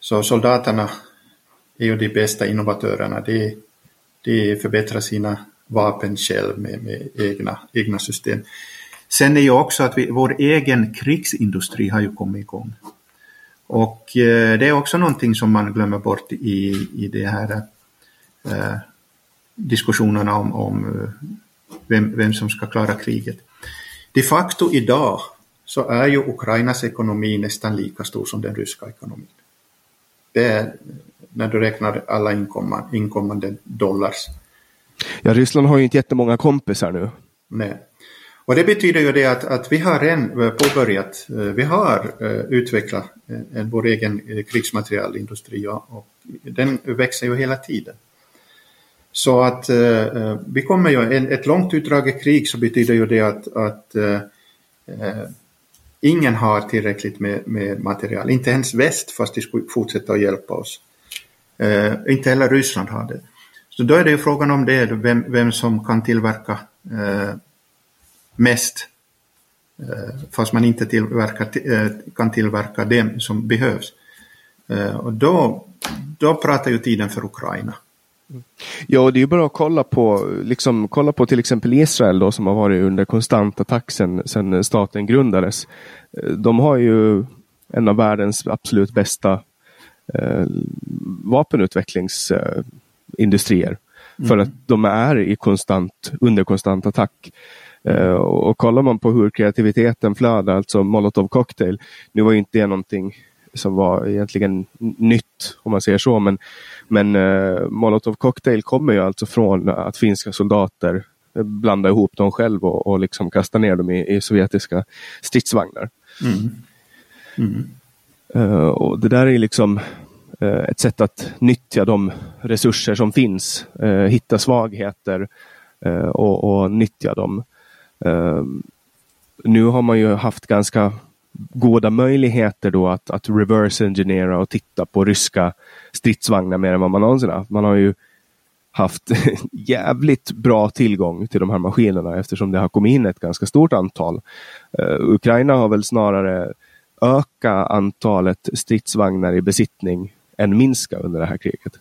så soldaterna är ju de bästa innovatörerna. De, de förbättrar sina vapen själv med, med egna, egna system. Sen är ju också att vi, vår egen krigsindustri har ju kommit igång. Och eh, det är också någonting som man glömmer bort i, i det här eh, diskussionerna om, om eh, vem, vem som ska klara kriget. De facto idag så är ju Ukrainas ekonomi nästan lika stor som den ryska ekonomin. Det är när du räknar alla inkommande, inkommande dollars. Ja, Ryssland har ju inte jättemånga kompisar nu. Nej. Och det betyder ju det att, att vi har redan påbörjat, eh, vi har utvecklat vår egen krigsmaterialindustri och den växer ju hela tiden. Så att eh, eh, vi kommer ju, en, ett långt utdraget krig så betyder ju det att, att eh, eh, ingen har tillräckligt med, med, material, inte ens väst fast de skulle fortsätta att hjälpa oss. Eh, inte heller Ryssland har det. Så då är det ju frågan om det, vem, vem som kan tillverka eh, mest eh, fast man inte tillverkar, eh, kan tillverka det som behövs. Eh, och då, då pratar ju tiden för Ukraina. Ja, det är ju bara att kolla på, liksom, kolla på till exempel Israel då, som har varit under konstant attack sedan staten grundades. Eh, de har ju en av världens absolut bästa eh, vapenutvecklingsindustrier. Mm. För att de är i konstant, under konstant attack. Uh, och kollar man på hur kreativiteten flödar, alltså Molotov cocktail. Nu var ju inte det någonting som var egentligen nytt om man säger så. Men, men uh, Molotov cocktail kommer ju alltså från att finska soldater blandade ihop dem själv och, och liksom kastade ner dem i, i sovjetiska stridsvagnar. Mm. Mm. Uh, och det där är liksom uh, ett sätt att nyttja de resurser som finns, uh, hitta svagheter och, och, nyttja dem. nu har man ju haft ganska goda möjligheter då att, att reverse engineera och titta på ryska stridsvagnar mer än vad man någonsin haft. Man har ju haft (laughs) jävligt bra tillgång till de här maskinerna eftersom det har kommit in ett ganska stort antal. Uh, Ukraina har väl snarare öka antalet stridsvagnar i besittning än minska under det här kriget?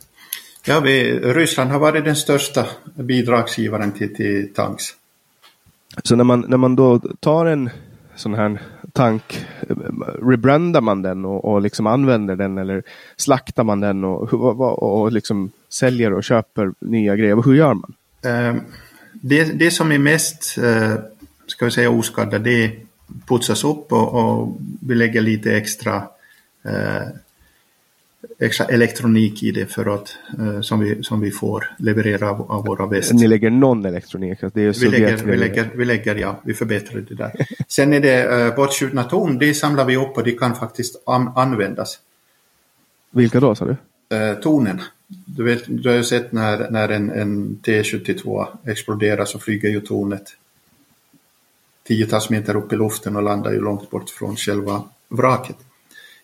Ja, vi, Ryssland har varit den största bidragsgivaren till, till tanks. Så när man, när man då tar en sån här tank, rebrandar man den och, och liksom använder den eller slaktar man den och, och, och liksom säljer och köper nya grejer? Hur gör man? Eh, det, det som är mest, eh, ska vi säga oskadda, det putsas upp och, och vi lägger lite extra, eh, extra elektronik i det för att, eh, som, vi, som vi får leverera av, av våra väst. Ni lägger någon elektronik? Det är vi, lägger, vi, lägger, vi lägger, ja, vi förbättrar det där. Sen är det eh, bortskjutna torn, det samlar vi upp och de kan faktiskt an användas. Vilka då sa du? Eh, tornen. Du, vet, du har ju sett när, när en, en T72 exploderar så flyger ju tornet tiotals meter upp i luften och landar ju långt bort från själva vraket.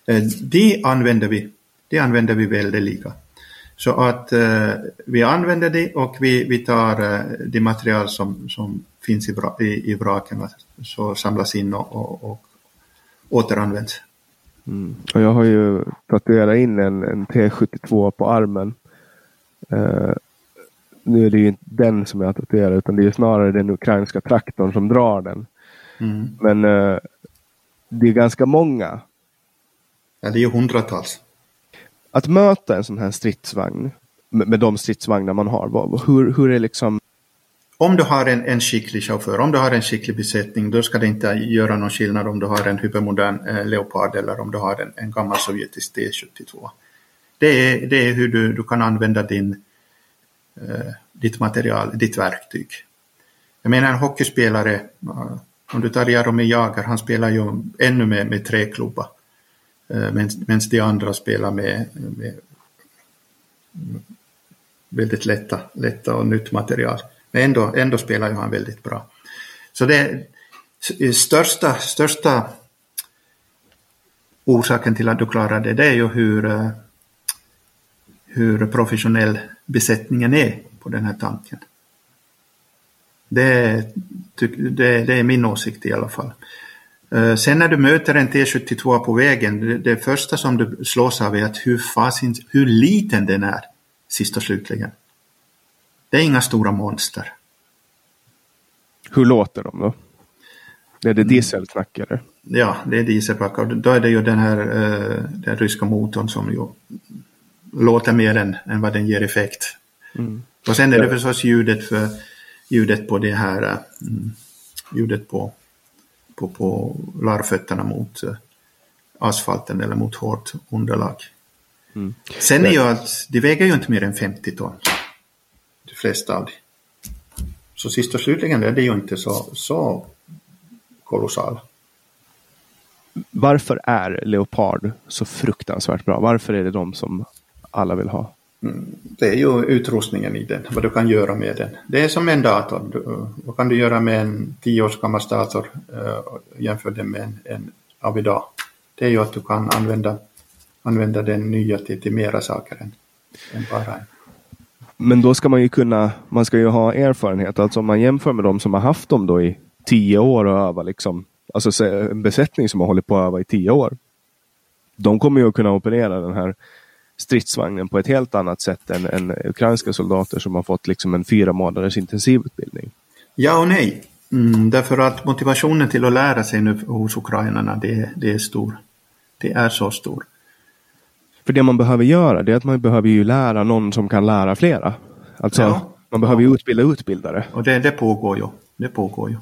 Eh, det använder vi, det använder vi väldeliga. Så att eh, vi använder det och vi, vi tar eh, det material som, som finns i, i, i vraken så samlas in och, och, och återanvänds. Mm. Och jag har ju tatuerat in en, en T72 på armen. Eh, nu är det ju inte den som jag tatuerar utan det är snarare den ukrainska traktorn som drar den. Mm. Men uh, det är ganska många. Ja, det är hundratals. Att möta en sån här stridsvagn med, med de stridsvagnar man har, vad, hur, hur är liksom om du har en, en skicklig chaufför, om du har en skicklig besättning, då ska det inte göra någon skillnad om du har en hypermodern eh, Leopard eller om du har en, en gammal sovjetisk T72. Det är, det är hur du, du kan använda din, eh, ditt material, ditt verktyg. Jag menar en hockeyspelare, eh, om du tar Jaromir Jagr, han spelar ju ännu med, med träklubba. Eh, medan de andra spelar med, med väldigt lätta, lätta och nytt material. Men ändå, ändå spelar ju han väldigt bra. Så det största, största orsaken till att du klarar det, det är ju hur, eh, hur professionell besättningen är på den här tanken. Det, det, det är min åsikt i alla fall. Eh, sen när du möter en T72 på vägen, det, första som du slås av är att hur, fasin, hur liten den är, sist och slutligen. Det är inga stora monster. Hur låter de då? Är det dieselknack eller? Ja, det är dieselknack. Då är det ju den här uh, den ryska motorn som ju låter mer än, än vad den ger effekt. Mm. Och sen är det förstås ljudet, för, ljudet på det här uh, ljudet på, på, på larvfötterna mot uh, asfalten eller mot hårt underlag. Mm. Sen är ju allt, de väger ju inte mer än 50 ton. De flesta av dem. Så sist och slutligen är det ju inte så, så kolossal. Varför är Leopard så fruktansvärt bra? Varför är det de som alla vill ha? Det är ju utrustningen i den, vad du kan göra med den. Det är som en dator. Du, vad kan du göra med en tio års gammal dator uh, jämfört med en, en av idag? Det är ju att du kan använda, använda den nya till, till mera saker än, än bara en. Men då ska man ju kunna, man ska ju ha erfarenhet. Alltså om man jämför med de som har haft dem då i tio år och öva liksom. Alltså en besättning som har hållit på att öva i tio år. De kommer ju att kunna operera den här stridsvagnen på ett helt annat sätt än, än ukrainska soldater som har fått liksom en fyra månaders intensivutbildning. Ja och nej. Mm, därför att motivationen till att lära sig nu hos ukrainarna det, det är stor. Det är så stor. För det man behöver göra det är att man behöver ju lära någon som kan lära flera. Alltså ja. man behöver ju utbilda utbildare. Och det, det pågår ju. Det pågår ju.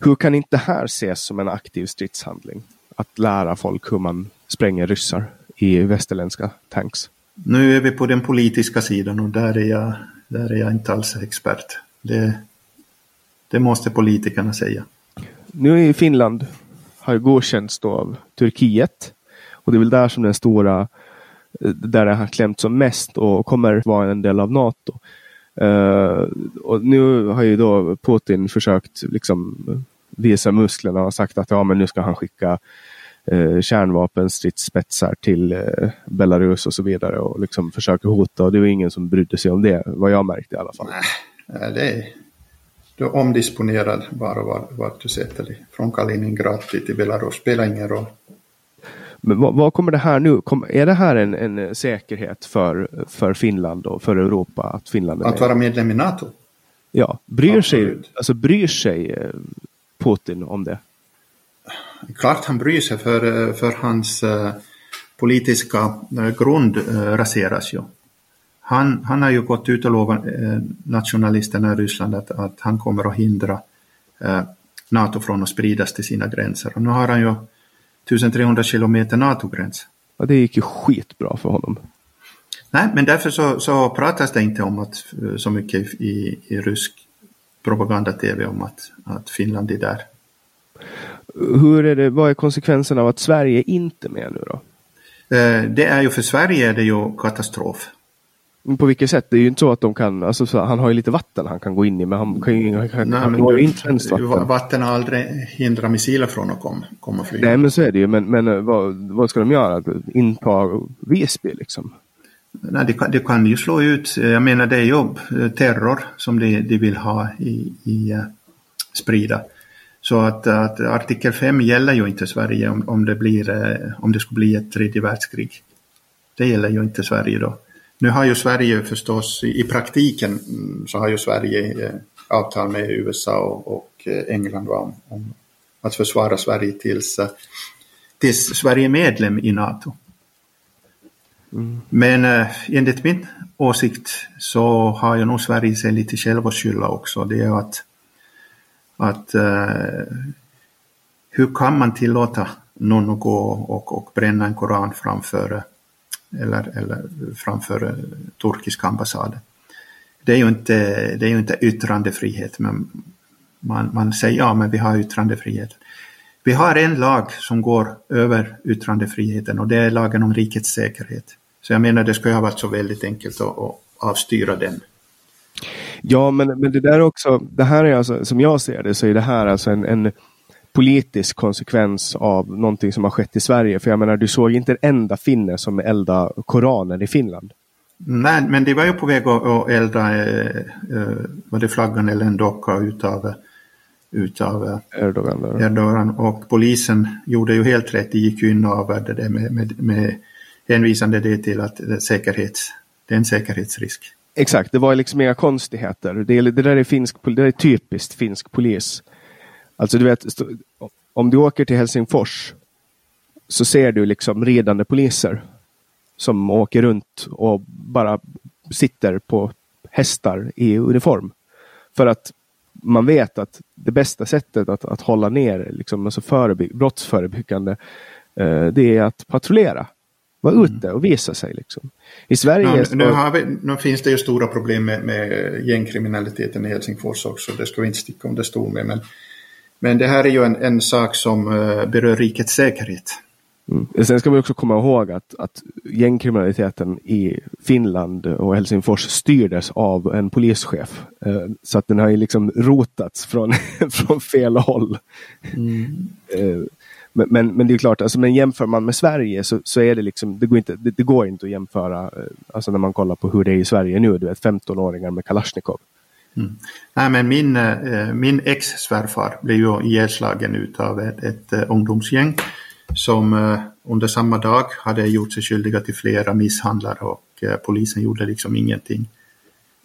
Hur kan inte det här ses som en aktiv stridshandling? Att lära folk hur man spränger ryssar i västerländska tanks. Nu är vi på den politiska sidan och där är jag, där är jag inte alls expert. Det, det måste politikerna säga. Nu i Finland har godkänts då av Turkiet. Och det är väl där som den stora, där det har klämt som mest och kommer vara en del av NATO. Uh, och nu har ju då Putin försökt liksom visa musklerna och sagt att ja, men nu ska han skicka uh, kärnvapenstridsspetsar till uh, Belarus och så vidare och liksom försöka hota och det var ingen som brydde sig om det, vad jag märkte i alla fall. Nej, det är, du är omdisponerad bara vart var du sätter dig. Från Kaliningrad till Belarus, spelar ingen roll. Men vad, vad, kommer det här nu? Kom, är det här en, en, säkerhet för, för Finland och för Europa? Att, Finland att vara medlem i NATO? Ja, bryr sig, alltså bryr sig eh, Putin om det? Klart han bryr sig för, för hans uh, politiska uh, grund uh, raseras ju. Han, han har ju gått ut och lovat nationalisterna i Ryssland att, att han kommer att hindra NATO från att spridas till sina gränser. Och nu har han ju 1300 kilometer NATO-gräns. Ja, det gick ju skitbra för honom. Nej, men därför så, så pratas det inte om att så mycket i, i rysk propaganda-tv om att, att Finland är där. Hur är det, vad är konsekvenserna av att Sverige inte är med nu då? Eh, det är ju för Sverige är det ju katastrof. På vilket sätt? Det är ju inte så att de kan, alltså, han har ju lite vatten han kan gå in i men han kan ju, han, Nej, han har ju inte svenskt vatten. Vatten har aldrig hindrat missiler från att komma, komma och flyga. Nej men så är det ju, men, men eh, vad, vad ska de göra? Inta Visby liksom? Nej, det kan, det kan ju slå ut, jag menar det är ju terror som de, de vill ha i, i sprida. Så att, att artikel 5 gäller ju inte Sverige om, om, det blir, uh, om det skulle bli ett tredje världskrig. Det gäller ju inte Sverige då. Nu har ju Sverige förstås i praktiken mm, så har ju Sverige eh, avtal med USA och, eh, England om, om att försvara Sverige tills, eh, tills Sverige är medlem i NATO. Mm. Men enligt min åsikt så har ju nog Sverige sig lite själv att skylla också. Det är att, att eh, hur kan man tillåta någon att gå och, och bränna en koran framför eller, eller framför turkiska ambassaden. Det är ju inte, det är ju inte yttrandefrihet, men man, man säger ja, men vi har yttrandefrihet. Vi har en lag som går över yttrandefriheten och det är lagen om rikets säkerhet. Så jag menar det skulle ha varit så väldigt enkelt att, att avstyra den. Ja, men, men det där är också, det här är alltså, som jag ser det, så är det här alltså en, en politisk konsekvens av någonting som har skett i Sverige. För jag menar, du såg inte en enda finne som eldade Koranen i Finland. Nej, men de var ju på väg att elda, eh, eh, var det flaggan eller en docka utav, utav eh, Erdogan, Erdogan. Och polisen gjorde ju helt rätt, de gick ju in och avvärjde det med, med, med hänvisande det till att det, säkerhets, det är en säkerhetsrisk. Exakt, det var liksom inga konstigheter. Det, det, där är finsk, det är typiskt finsk polis. Alltså du vet, om du åker till Helsingfors så ser du liksom ridande poliser som åker runt och bara sitter på hästar i uniform. För att man vet att det bästa sättet att, att hålla ner liksom, alltså brottsförebyggande eh, det är att patrullera. Vara mm. ute och visa sig. Liksom. I Sverige... Så... nu, vi, nu, finns det ju stora problem med, med gängkriminaliteten i Helsingfors också. Det ska vi inte sticka under stol med. Men, men det här är ju en, en sak som uh, berör rikets säkerhet. Mm. Sen ska vi också komma ihåg att, att gängkriminaliteten i Finland och Helsingfors styrdes av en polischef. Eh, så att den har ju liksom rotats från, (laughs) från fel håll. Mm. Men, men, men, det är klart, alltså, men jämför man med Sverige så, så är det liksom, det går, inte, det, det går inte att jämföra, eh, alltså när man kollar på hur det är i Sverige nu, du vet 15-åringar med Kalashnikov. Mm. Nej, men min, eh, min ex-svärfar blev ju ihjälslagen av ett, ett, eh, ungdomsgäng som under samma dag hade gjort sig skyldiga till flera misshandlar och polisen gjorde liksom ingenting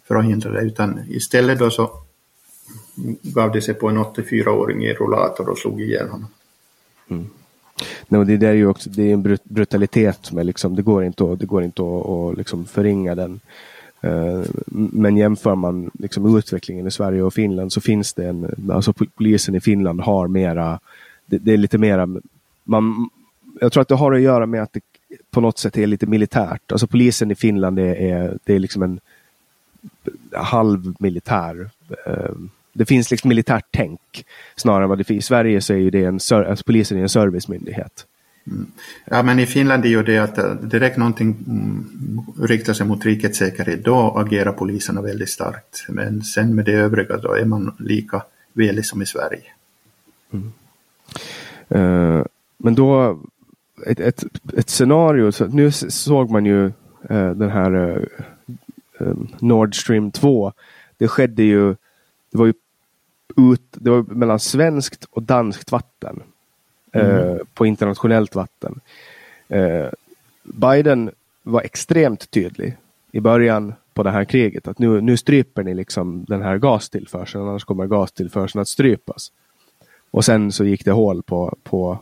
för att hindra det utan istället då så gav de sig på en 84-åring i rollator och slog ihjäl honom. Mm. Det, där är ju också, det är en brutalitet som är liksom, det går inte att, det går inte att, att liksom förringa den. Uh, men jämför man liksom utvecklingen i Sverige och Finland så finns det en, alltså polisen i Finland har mera, det, det är lite mera man, jag tror att det har att göra med att det på något sätt är lite militärt. Alltså polisen i Finland är, är det är liksom en halvmilitär. Eh, det finns liksom militärt tänk snarare än vad det finns. I Sverige så är ju det en, alltså polisen är en servicemyndighet. Mm. Ja men i Finland är ju det att eh, direkt någonting mm, riktar sig mot rikets säkerhet, då agerar poliserna väldigt starkt. Men sen med det övriga då är man lika velig som i Sverige. Mm. Uh, men då, ett, ett, ett scenario, så nu såg man ju eh, den här eh Nord Stream 2. Det skedde ju, det var ju ut, det var mellan svenskt och danskt vatten. Eh, mm. på internationellt vatten. Eh, Biden var extremt tydlig i början på det här kriget att nu, nu stryper ni liksom den här gastillförseln annars kommer gastillförseln att strypas. Och sen så gick det hål på, på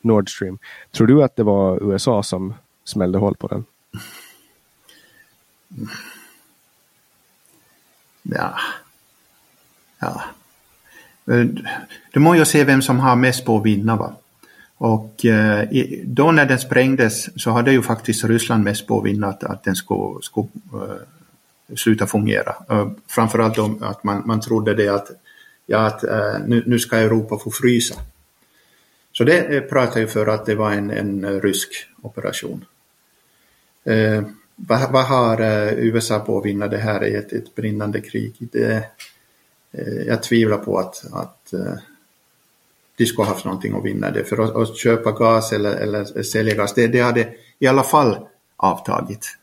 Nord Stream. Tror du att det var USA som smällde hål på den? Ja. Ja. Du må ju se vem som har mest på att vinna. Va? Och eh, då när den sprängdes så hade ju faktiskt Ryssland mest på att vinna att, att den skulle, skulle eh, sluta fungera. Eh, framförallt om att man, man trodde det att, ja, att nu, nu ska Europa få frysa. Så det pratar ju för att det var en, en rysk operation. Eh, vad, vad, har USA på att vinna det här i ett, ett brinnande krig? Det, jag tvivlar på att, att eh, de skulle ha haft någonting att vinna det. För att, att köpa gas eller, eller sälja gas, det, det hade i alla fall avtagit.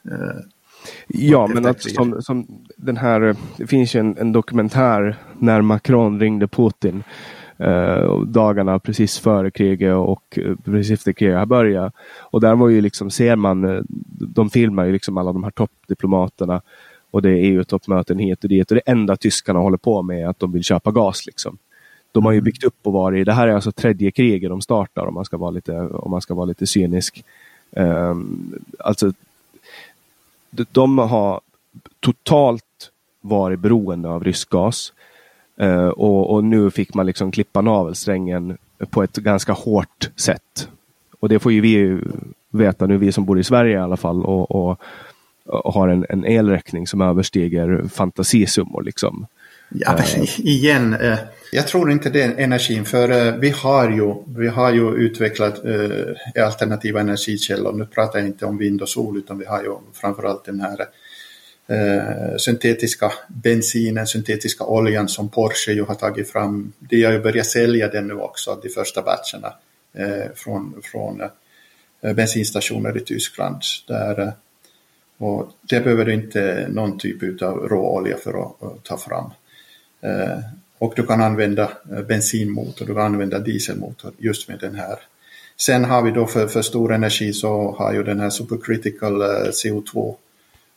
Ja, men att som, som den här, det finns ju en, en dokumentär när Macron ringde Putin eh, dagarna precis före kriget och eh, precis efter kriget har börjat. Och där var ju liksom, ser man, eh, de filmar ju liksom alla de här toppdiplomaterna och det är EU-toppmöten hit och dit och det enda tyskarna håller på med är att de vill köpa gas. Liksom. De har ju mm. byggt upp och varit, det här är alltså tredje kriget de startar om man ska vara lite, om man ska vara lite cynisk. Um, alltså, de, de har totalt varit beroende av rysk gas. Uh, och, och, nu fick man liksom klippa navelsträngen på ett ganska hårt sätt. Och det får ju vi veta nu, vi som bor i Sverige i alla fall och, och, och har en, en, elräkning som överstiger fantasisummor. Liksom. Ja, uh, igen, uh, jag tror inte det är energin för vi, har ju, vi har ju utvecklat alternativa energikällor. Nu pratar jag inte om vind och sol utan vi har ju framförallt den här eh, syntetiska bensinen, syntetiska oljan som Porsche ju har tagit fram. De har ju börjat sälja den nu också, de första batcherna eh, från, från eh, bensinstationer i Tyskland. Där, eh, och det behöver du inte någon typ av råolja för att, eh, ta fram. Eh, och du kan använda eh, bensinmotor, du kan använda dieselmotor just med den här. Sen har vi då för, för stor energi så har ju den här supercritical CO2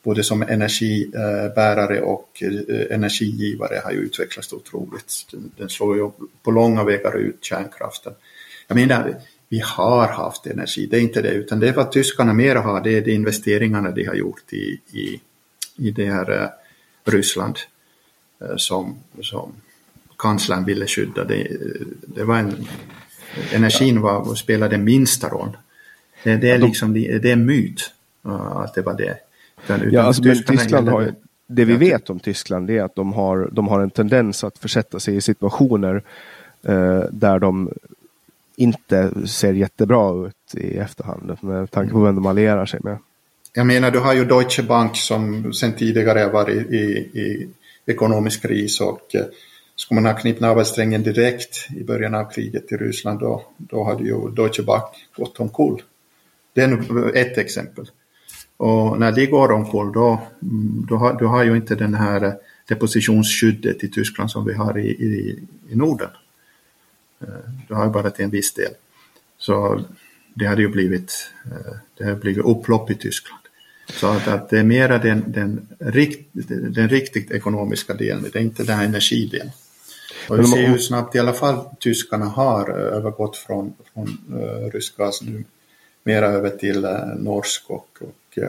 både som energibärare och energigivare har ju utvecklats otroligt. Den slår ju på långa vägar ut kärnkraften. Jag menar, vi har haft energi, det är inte det, utan det är vad tyskarna mer har, det är de investeringarna de har gjort i, i, i det här Ryssland som, som kanslern ville skydda. Det, det var en, energin var, spelade minsta roll. Det, det är liksom det är en myt att det var det. Utan, ja, alltså, men Tyskland har ju, det vi vet om Tyskland är att de har, de har en tendens att försätta sig i situationer eh, där de inte ser jättebra ut i efterhand med tanke på vem de allierar sig med. Jag menar, du har ju Deutsche Bank som sedan tidigare har varit i, i ekonomisk kris och eh, skulle man ha knipit navelsträngen direkt i början av kriget i Ryssland då, då hade ju Deutsche Bank gått omkull. Det är ett exempel. Och när de går omkull då, mm, då, har, du har ju inte den här depositionsskyddet i Tyskland som vi har i, i, i Norden. Eh, det har ju bara till en viss del. Så det hade ju blivit, eh, det hade blivit upplopp i Tyskland. Så att, att det är mera den, den, rikt, den riktigt ekonomiska delen, det är inte den här energidelen. Och vi ser hur snabbt i alla fall tyskarna har eh, övergått från, från uh, rysk gas nu mera över till uh, norsk och, och uh,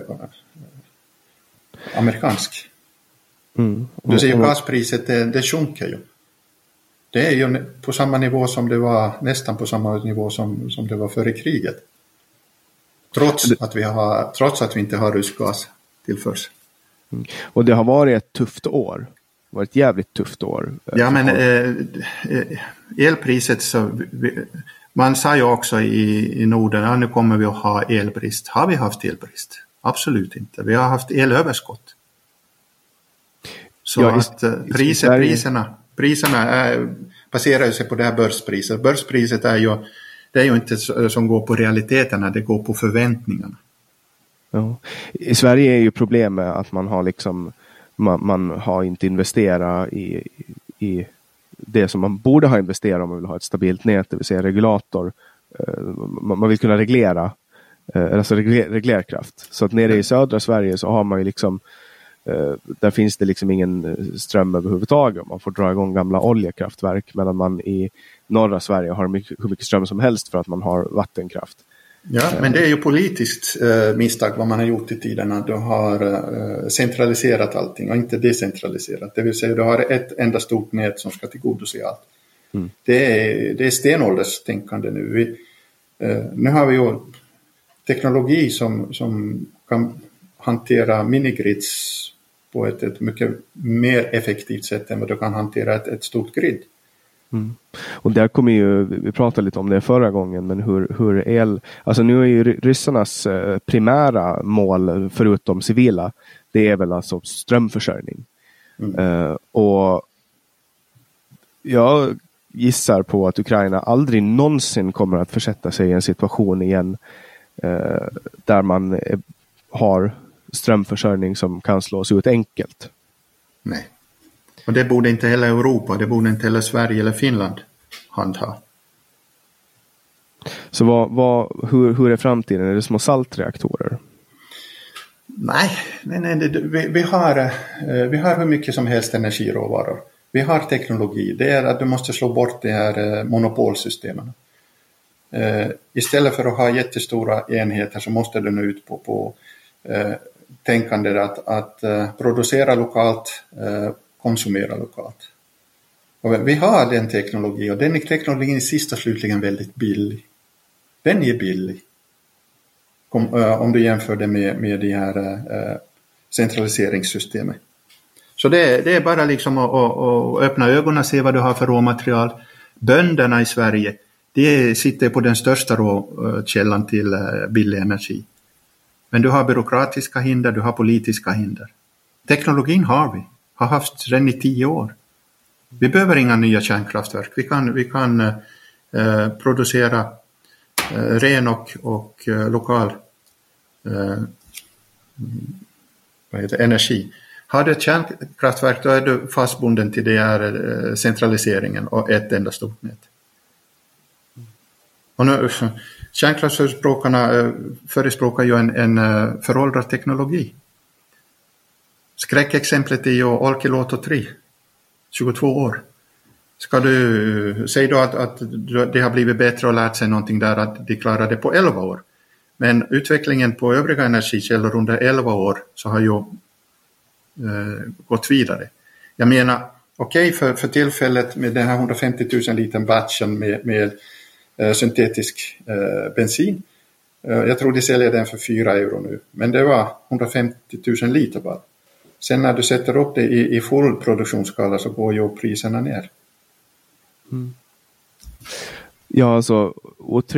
amerikansk. Mm. Du ser ju gaspriset, det, det sjunker ju. Det är ju på samma nivå som det var, nästan på samma nivå som, som det var före kriget. Trots att vi, har, trots att vi inte har rysk gas tillförs. Mm. Och det har varit ett tufft år var ett jävligt tufft år. Eh, ja, men eh, eh, elpriset så... Man sa ju också i, i Norden, ja, nu kommer vi att ha elbrist. Har vi haft elbrist? Absolut inte. Vi har haft elöverskott. Så ja, att eh, priser, priserna, priserna är, baserar sig på det här börspriset. Börspriset är ju, det är ju inte som går på realiteterna, det går på förväntningarna. Ja. I Sverige är ju problemet att man har liksom man, man har inte investerat i, i det som man borde ha investerat om man vill ha ett stabilt nät, det vill säga regulator. Eh, man vill kunna reglera, eh, alltså reglerkraft. Så att nere i södra Sverige så har man ju liksom där finns det liksom ingen ström överhuvudtaget. Man får dra igång gamla oljekraftverk medan man i norra Sverige har mycket, hur mycket ström som helst för att man har vattenkraft. Ja, men det är ju politiskt eh, misstag vad man har gjort i tiderna. Du har eh, centraliserat allting och inte decentraliserat. Det vill säga du har ett enda stort nät som ska tillgodose allt. Mm. Det, är, det är stenålderstänkande nu. Vi, eh, nu har vi ju teknologi som, som kan hantera minigrids på ett, ett mycket mer effektivt sätt än vad du kan hantera ett, ett stort grid. Mm. Och där kommer ju, vi pratade lite om det förra gången, men hur, hur el, alltså nu är ju ryssarnas eh, primära mål, förutom civila, det är väl alltså strömförsörjning. Mm. Uh, och jag gissar på att Ukraina aldrig någonsin kommer att försätta sig i en situation igen uh, där man har strömförsörjning som kan slås ut enkelt. Nej. Och det borde inte heller Europa, det borde inte heller Sverige eller Finland handha. Så vad, vad, hur, hur är framtiden? Är det små saltreaktorer? Nej, nej, nej det, vi, vi, har, eh, vi har hur mycket som helst energiråvaror. Vi har teknologi. Det är att du måste slå bort de här eh, monopolsystemen. Eh, istället för att ha jättestora enheter så måste du nu ut på, på tänkande att, att eh, producera lokalt, eh, konsumera lokalt. Och vi har den teknologin och den teknologin är sist och slutligen väldigt billig. Den är billig. Om, eh, om du jämför det med, med de här centraliseringssystemet. Så det, det, är bara liksom att, att, att, öppna ögonen och se vad du har för råmaterial. Bönderna i Sverige, de sitter på den största råkällan till billig energi. Men du har byråkratiska hinder, du har politiska hinder. Teknologin har vi, har haft redan i tio år. Vi behöver inga nya kärnkraftverk. Vi kan, vi kan eh, eh producera eh, ren och, och eh, lokal eh, vad heter, energi. Har du ett kärnkraftverk då är du fastbunden till det här eh, centraliseringen och ett enda stort nät. Och nu, kärnkraftsförespråkarna eh, förespråkar ju en, en eh, föråldrad teknologi. Skräckexemplet är ju Olkiluoto 3, 22 år. Ska du eh, säga då att, att det har blivit bättre och lärt sig någonting där att de klarade det på 11 år. Men utvecklingen på övriga energikällor under 11 år så har ju eh, gått vidare. Jag menar, okej okay, för, för tillfället med den här 150 000 liten batchen med, med syntetisk eh, bensin. Eh, jag tror de säljer den för 4 euro nu, men det var 150 000 liter bara. Sen när du sätter upp det i, i full produktionsskala så går ju priserna ner. Mm. Ja, alltså O3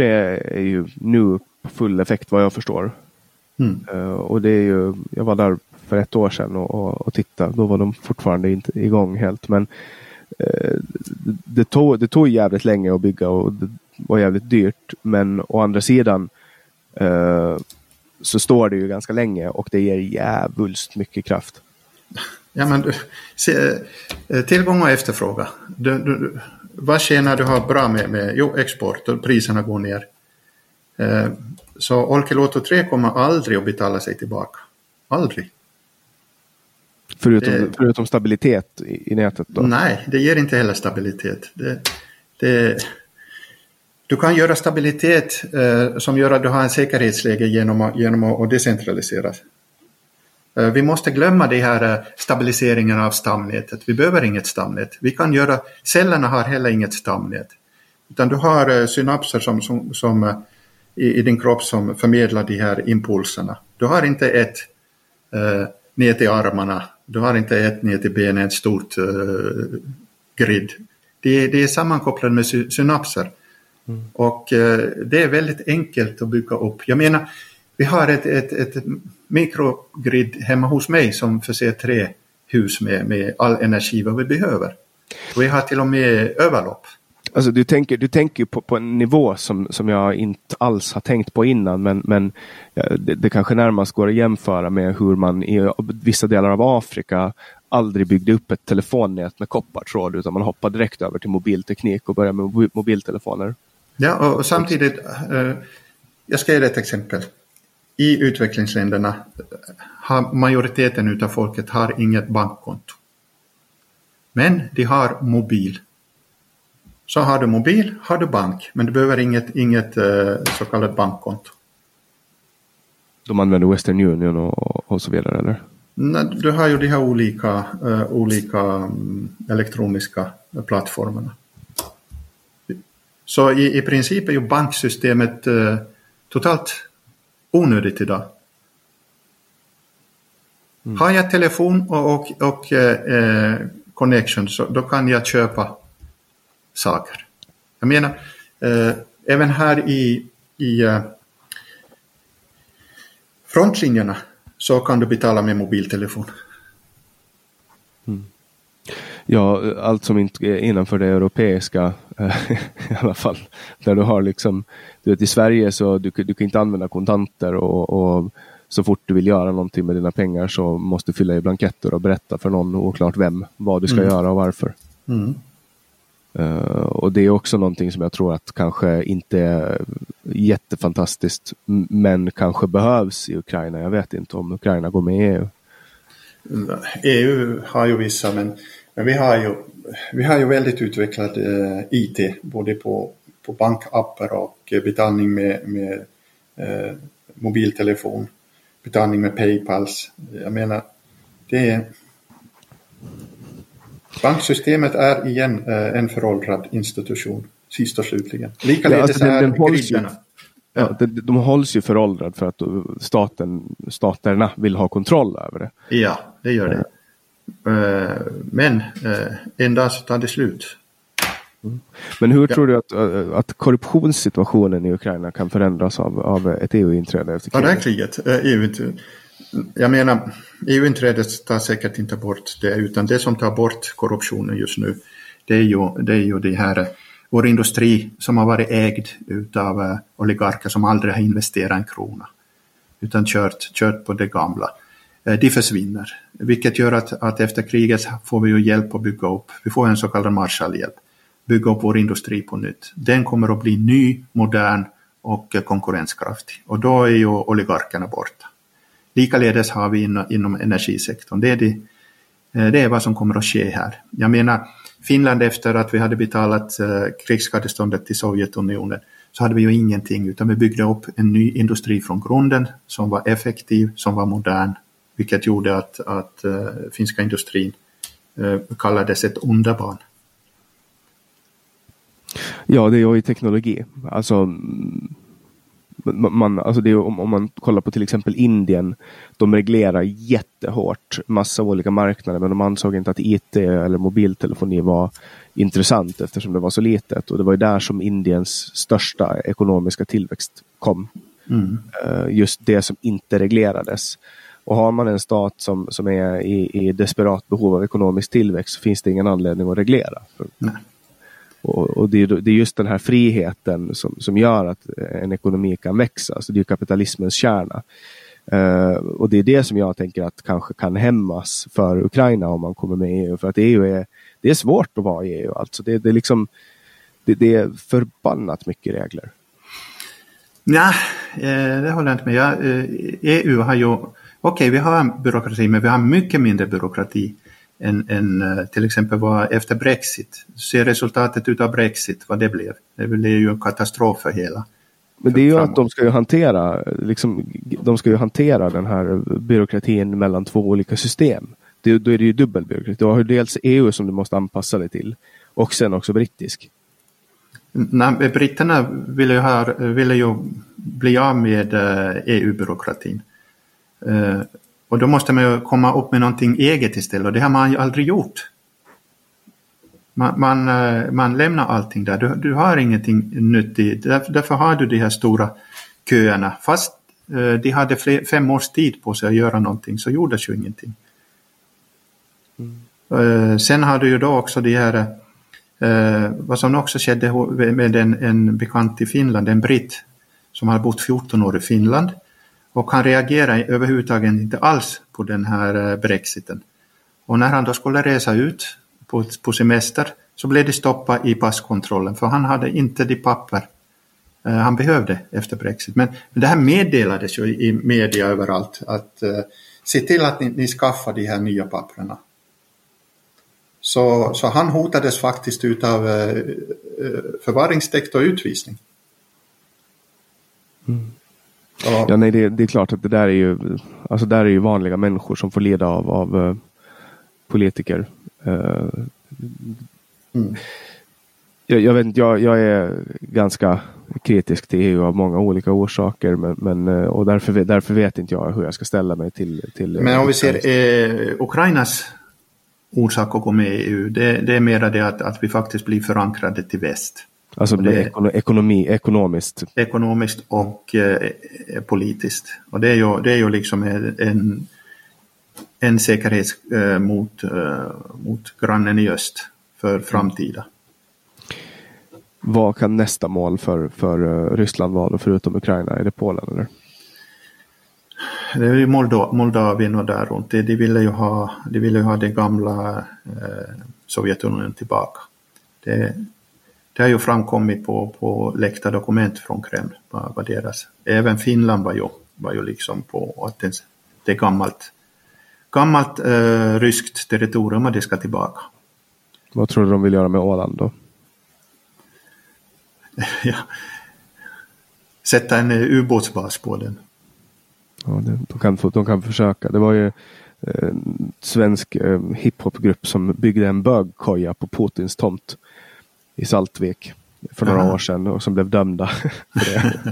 är ju nu på full effekt vad jag förstår. Mm. Uh, och det är ju, jag var där för ett år sedan och, och, och tittade. Då var de fortfarande inte igång helt. Men uh, det, tog, det tog jävligt länge att bygga och det var jävligt dyrt. Men å andra sidan uh, så står det ju ganska länge och det ger jävulst mycket kraft. Ja, men du, se, tillgång och efterfrågan. Du, du, vad tjänar du har bra med, med jo, export och priserna går ner. Eh, så Olkiluoto 3 kommer aldrig att betala sig tillbaka. Aldrig. Förutom, det, förutom stabilitet i, i, nätet? Då? Nej, det ger inte heller stabilitet. Det, det, du kan göra stabilitet eh, som gör att du har en säkerhetsläge genom, genom att decentralisera. Eh, vi måste glömma de här eh, stabiliseringen av stamnätet. Vi behöver inget stamnät. Vi kan göra, cellerna har heller inget stamnät. Utan du har eh, synapser som, som, som eh, i, i, din kropp som förmedlar de här impulserna. Du har inte ett eh, nät i armarna, du har inte ett nät i benen, ett stort eh, grid. Det, det är sammankopplat med synapser. Mm. Och eh, det är väldigt enkelt att bygga upp. Jag menar, vi har ett, ett, ett mikrogrid hemma hos mig som förser tre hus med, med all energi vad vi behöver. Vi har till och med överlopp. Alltså du tänker, du tänker på, på en nivå som, som jag inte alls har tänkt på innan men, men det, det kanske närmast går att jämföra med hur man i vissa delar av Afrika aldrig byggde upp ett telefonnät med koppartråd utan man hoppade direkt över till mobilteknik och började med mobiltelefoner. Ja, och, och samtidigt, eh, jag ska ge dig ett exempel i utvecklingsländerna har majoriteten av folket har inget bankkonto. Men de har mobil. Så har du mobil har du bank, men du behöver inget, inget uh, så kallat bankkonto. De använder Western Union och, och så vidare eller? Nej, du har ju de här olika, uh, olika um, elektroniska plattformarna. Så i, i princip är ju banksystemet uh, totalt onödigt idag. Mm. Har jag telefon och, och, och eh, connection så då kan jag köpa saker. Jag menar, eh, även här i, i eh, frontlinjerna så kan du betala med mobiltelefon. Ja, allt som inte är innanför det europeiska eh, (laughs) i alla fall. Där du har liksom, du vet i Sverige så du, du kan inte använda kontanter och, och, så fort du vill göra någonting med dina pengar så måste du fylla i blanketter och berätta för någon, oklart vem, vad du ska mm. göra och varför. Mm. Uh, och det är också någonting som jag tror att kanske inte är jättefantastiskt men kanske behövs i Ukraina. Jag vet inte om Ukraina går med i EU. EU har ju vissa men vi har ju, vi har ju väldigt utvecklad eh, IT, både på, på bankappar och betalning med, med eh, mobiltelefon, betalning med Paypals. Jag menar, det är... Banksystemet är igen eh, en föråldrad institution, sist och slutligen. Likaledes ja, alltså den, är den hålls ju, ja, de, de hålls ju föråldrad för att staten, staterna vill ha kontroll över det. Ja, det gör det. Eh, men eh, en dag så tar det slut. Mm. Men hur ja. tror du att, eh, att korruptionssituationen i Ukraina kan förändras av, av ett EU-inträde efter kriget? Ja, det här kriget. EU jag menar, EU-inträdet tar säkert inte bort det, utan det som tar bort korruptionen just nu, det är ju, det är ju det här, vår industri som har varit ägd utav uh, oligarker som aldrig har investerat en krona, utan kört, kört på det gamla. De försvinner, vilket gör att, att efter kriget får vi ju hjälp att bygga upp, vi får en så kallad Marshallhjälp, bygga upp vår industri på nytt. Den kommer att bli ny, modern och konkurrenskraftig och då är ju oligarkerna borta. Likaledes har vi inom, inom energisektorn. Det är, det, eh, det är vad som kommer att ske här. Jag menar, Finland efter att vi hade betalat eh, krigsskadeståndet till Sovjetunionen så hade vi ju ingenting utan vi byggde upp en ny industri från grunden som var effektiv, som var modern, vilket gjorde att, att uh, finska industrin uh, kallades ett underbarn. Ja, det är ju teknologi. Alltså man, alltså det om, om, man kollar på till exempel Indien. De reglerar jättehårt massa olika marknader men de ansåg inte att IT eller mobiltelefoni var intressant eftersom det var så litet. Och det var ju där som Indiens största ekonomiska tillväxt kom. Mm. Uh, just det som inte reglerades. Och har man en stat som, som är i, i desperat behov av ekonomisk tillväxt så finns det ingen anledning att reglera. För, och, och det, är, det, är, just den här friheten som, som gör att en ekonomi kan växa. Alltså det är kapitalismens kärna. Uh, och det är det som jag tänker att kanske kan hämmas för Ukraina om man kommer med i EU. För att EU är, det är svårt att vara i EU. Alltså det, det, är liksom, det, det är förbannat mycket regler. Nej, eh, det håller jag inte med. Ja, EU har ju, okej vi har en byråkrati men vi har mycket mindre byråkrati än, än eh, till exempel vad efter Brexit. Se resultatet av Brexit, vad det blev. Det blev ju en katastrof för hela. Men det är ju framåt. att de ska ju hantera, liksom, de ska ju hantera den här byråkratin mellan två olika system. Det, då är det ju dubbel byråkrati. Du har ju dels EU som du måste anpassa dig till och sen också brittisk. Nej, britterna ville ju, ha, ville ju bli av med EU-byråkratin. Eh, och då måste man ju komma upp med någonting eget istället och det har man ju aldrig gjort. Man, man, eh, man lämnar allting där, du, du har ingenting nytt i, därför, därför har du de här stora köerna. Fast eh, de hade fler, fem års tid på sig att göra någonting så gjordes ju ingenting. Mm. Eh, sen har du ju då också de här, eh, vad som också skedde med en, en bekant i Finland, en britt som har bott 14 år i Finland och han reagerade överhuvudtaget inte alls på den här eh, brexiten. Och när han då skulle resa ut på, på semester så blev det stoppa i passkontrollen för han hade inte de papper eh, han behövde efter brexit. Men, men det här meddelades ju i media överallt att uh, se till att ni, ni skaffar de här nya papperna. Så, så han hotades faktiskt utav uh, förvaringsdäkt och utvisning. Mm. Ja, ja nej, det, det, är klart att det där är ju, alltså där är ju vanliga människor som får leda av, av uh, politiker. Uh, mm. jag, jag, vet jag, jag, är ganska kritisk till EU av många olika orsaker. Men, men, uh, och därför, därför vet inte jag hur jag ska ställa mig till... till men om vi ser eh, Ukrainas orsak att gå med i EU, det, det är mera det att, att vi faktiskt blir förankrade till väst. Alltså det, ekonomi, ekonomiskt? Ekonomiskt och eh, politiskt. Och det är ju, det är ju liksom en, en säkerhet eh, mot, eh, mot grannen i öst för framtida. Vad kan nästa mål för, för uh, Ryssland vara förutom Ukraina? Är det Polen eller? Det är ju Moldo Moldavien och där runt. De, de ville ju ha, de ville ha det gamla eh, Sovjetunionen tillbaka. Det, det har ju framkommit på, på läckta dokument från Kreml. Vad, vad deras, även Finland var ju, var ju liksom på att det, det är gammalt, gammalt eh, ryskt territorium och det ska tillbaka. Vad tror du de vill göra med Åland då? (laughs) ja. Sätta en eh, ubåtsbas på den. Ja, det, de, kan, de kan försöka. Det var ju en eh, svensk eh, hiphopgrupp som byggde en bögkoja på Putins tomt i Saltvik för några Aha. år sedan och som blev dömda. (laughs) för det.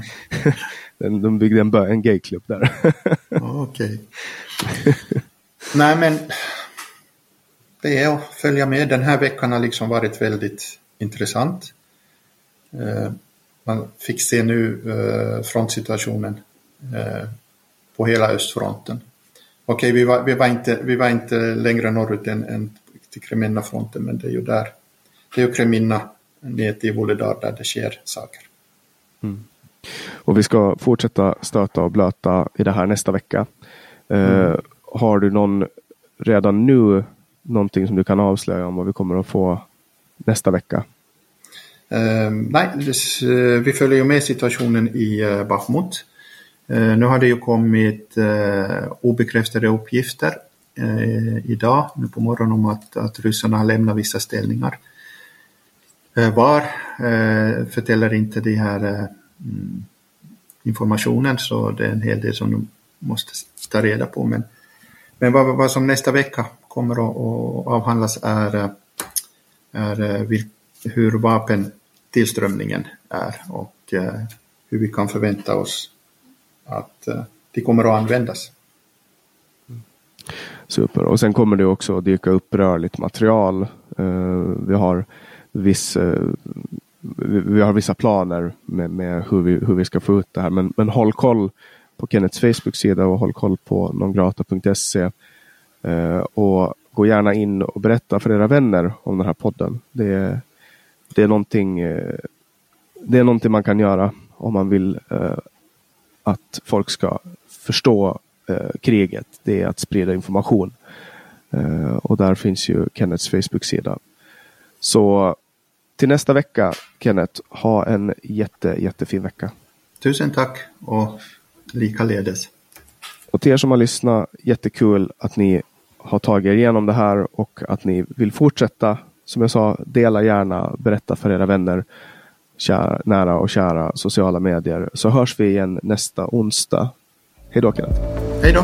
(laughs) De byggde en, en gayklubb där. Okej. Nej men det är att följa med. Den här veckan har liksom varit väldigt intressant. Eh, man fick se nu eh, frontsituationen eh, på hela östfronten. Okej, vi, var, vi, var inte, vi var inte längre norrut än, än till Kreminna-fronten, men det är ju där. Det är ju Kreminna ner till Vuolledar där det sker saker. Mm. Och vi ska fortsätta stöta och blöta i det här nästa vecka. Eh, mm. Uh, har du någon redan nu någonting som du kan avslöja om vad vi kommer att få nästa vecka? Uh, nej, vi följer med situationen i uh, Bachmut. Uh, nu har det ju kommit obekräftade uppgifter idag, nu på morgonen, om att, att ryssarna har lämnat vissa ställningar. Eh, var eh, förtäller inte de här eh, mm, informationen så det är en hel del som de måste ta reda på. Men, men vad, vad som nästa vecka kommer att, att avhandlas är, är hur vapentillströmningen är och hur vi kan förvänta oss att de kommer att användas. Super. Och sen kommer det också att dyka upp rörligt material. Vi har viss eh, vi har vissa planer med, med, hur, vi, hur vi ska få ut det här. Men, men håll koll på Kennets Facebook-sida och håll koll på nongrata.se. Eh, och gå gärna in och berätta för era vänner om den här podden. Det, det, är, någonting, eh, det är någonting man kan göra om man vill eh, att folk ska förstå eh, kriget. Det är att sprida information. Eh, och där finns ju Kennets Facebook-sida. Så till nästa vecka, Kenneth, ha en jätte, jättefin vecka. Tusen tack och likaledes. Och till er som har lyssnat, jättekul att ni har tagit er igenom det här och att ni vill fortsätta. Som jag sa, dela gärna, berätta för era vänner, kära, nära och kära sociala medier. Så hörs vi igen nästa onsdag. Hej då Kenneth. Hej då.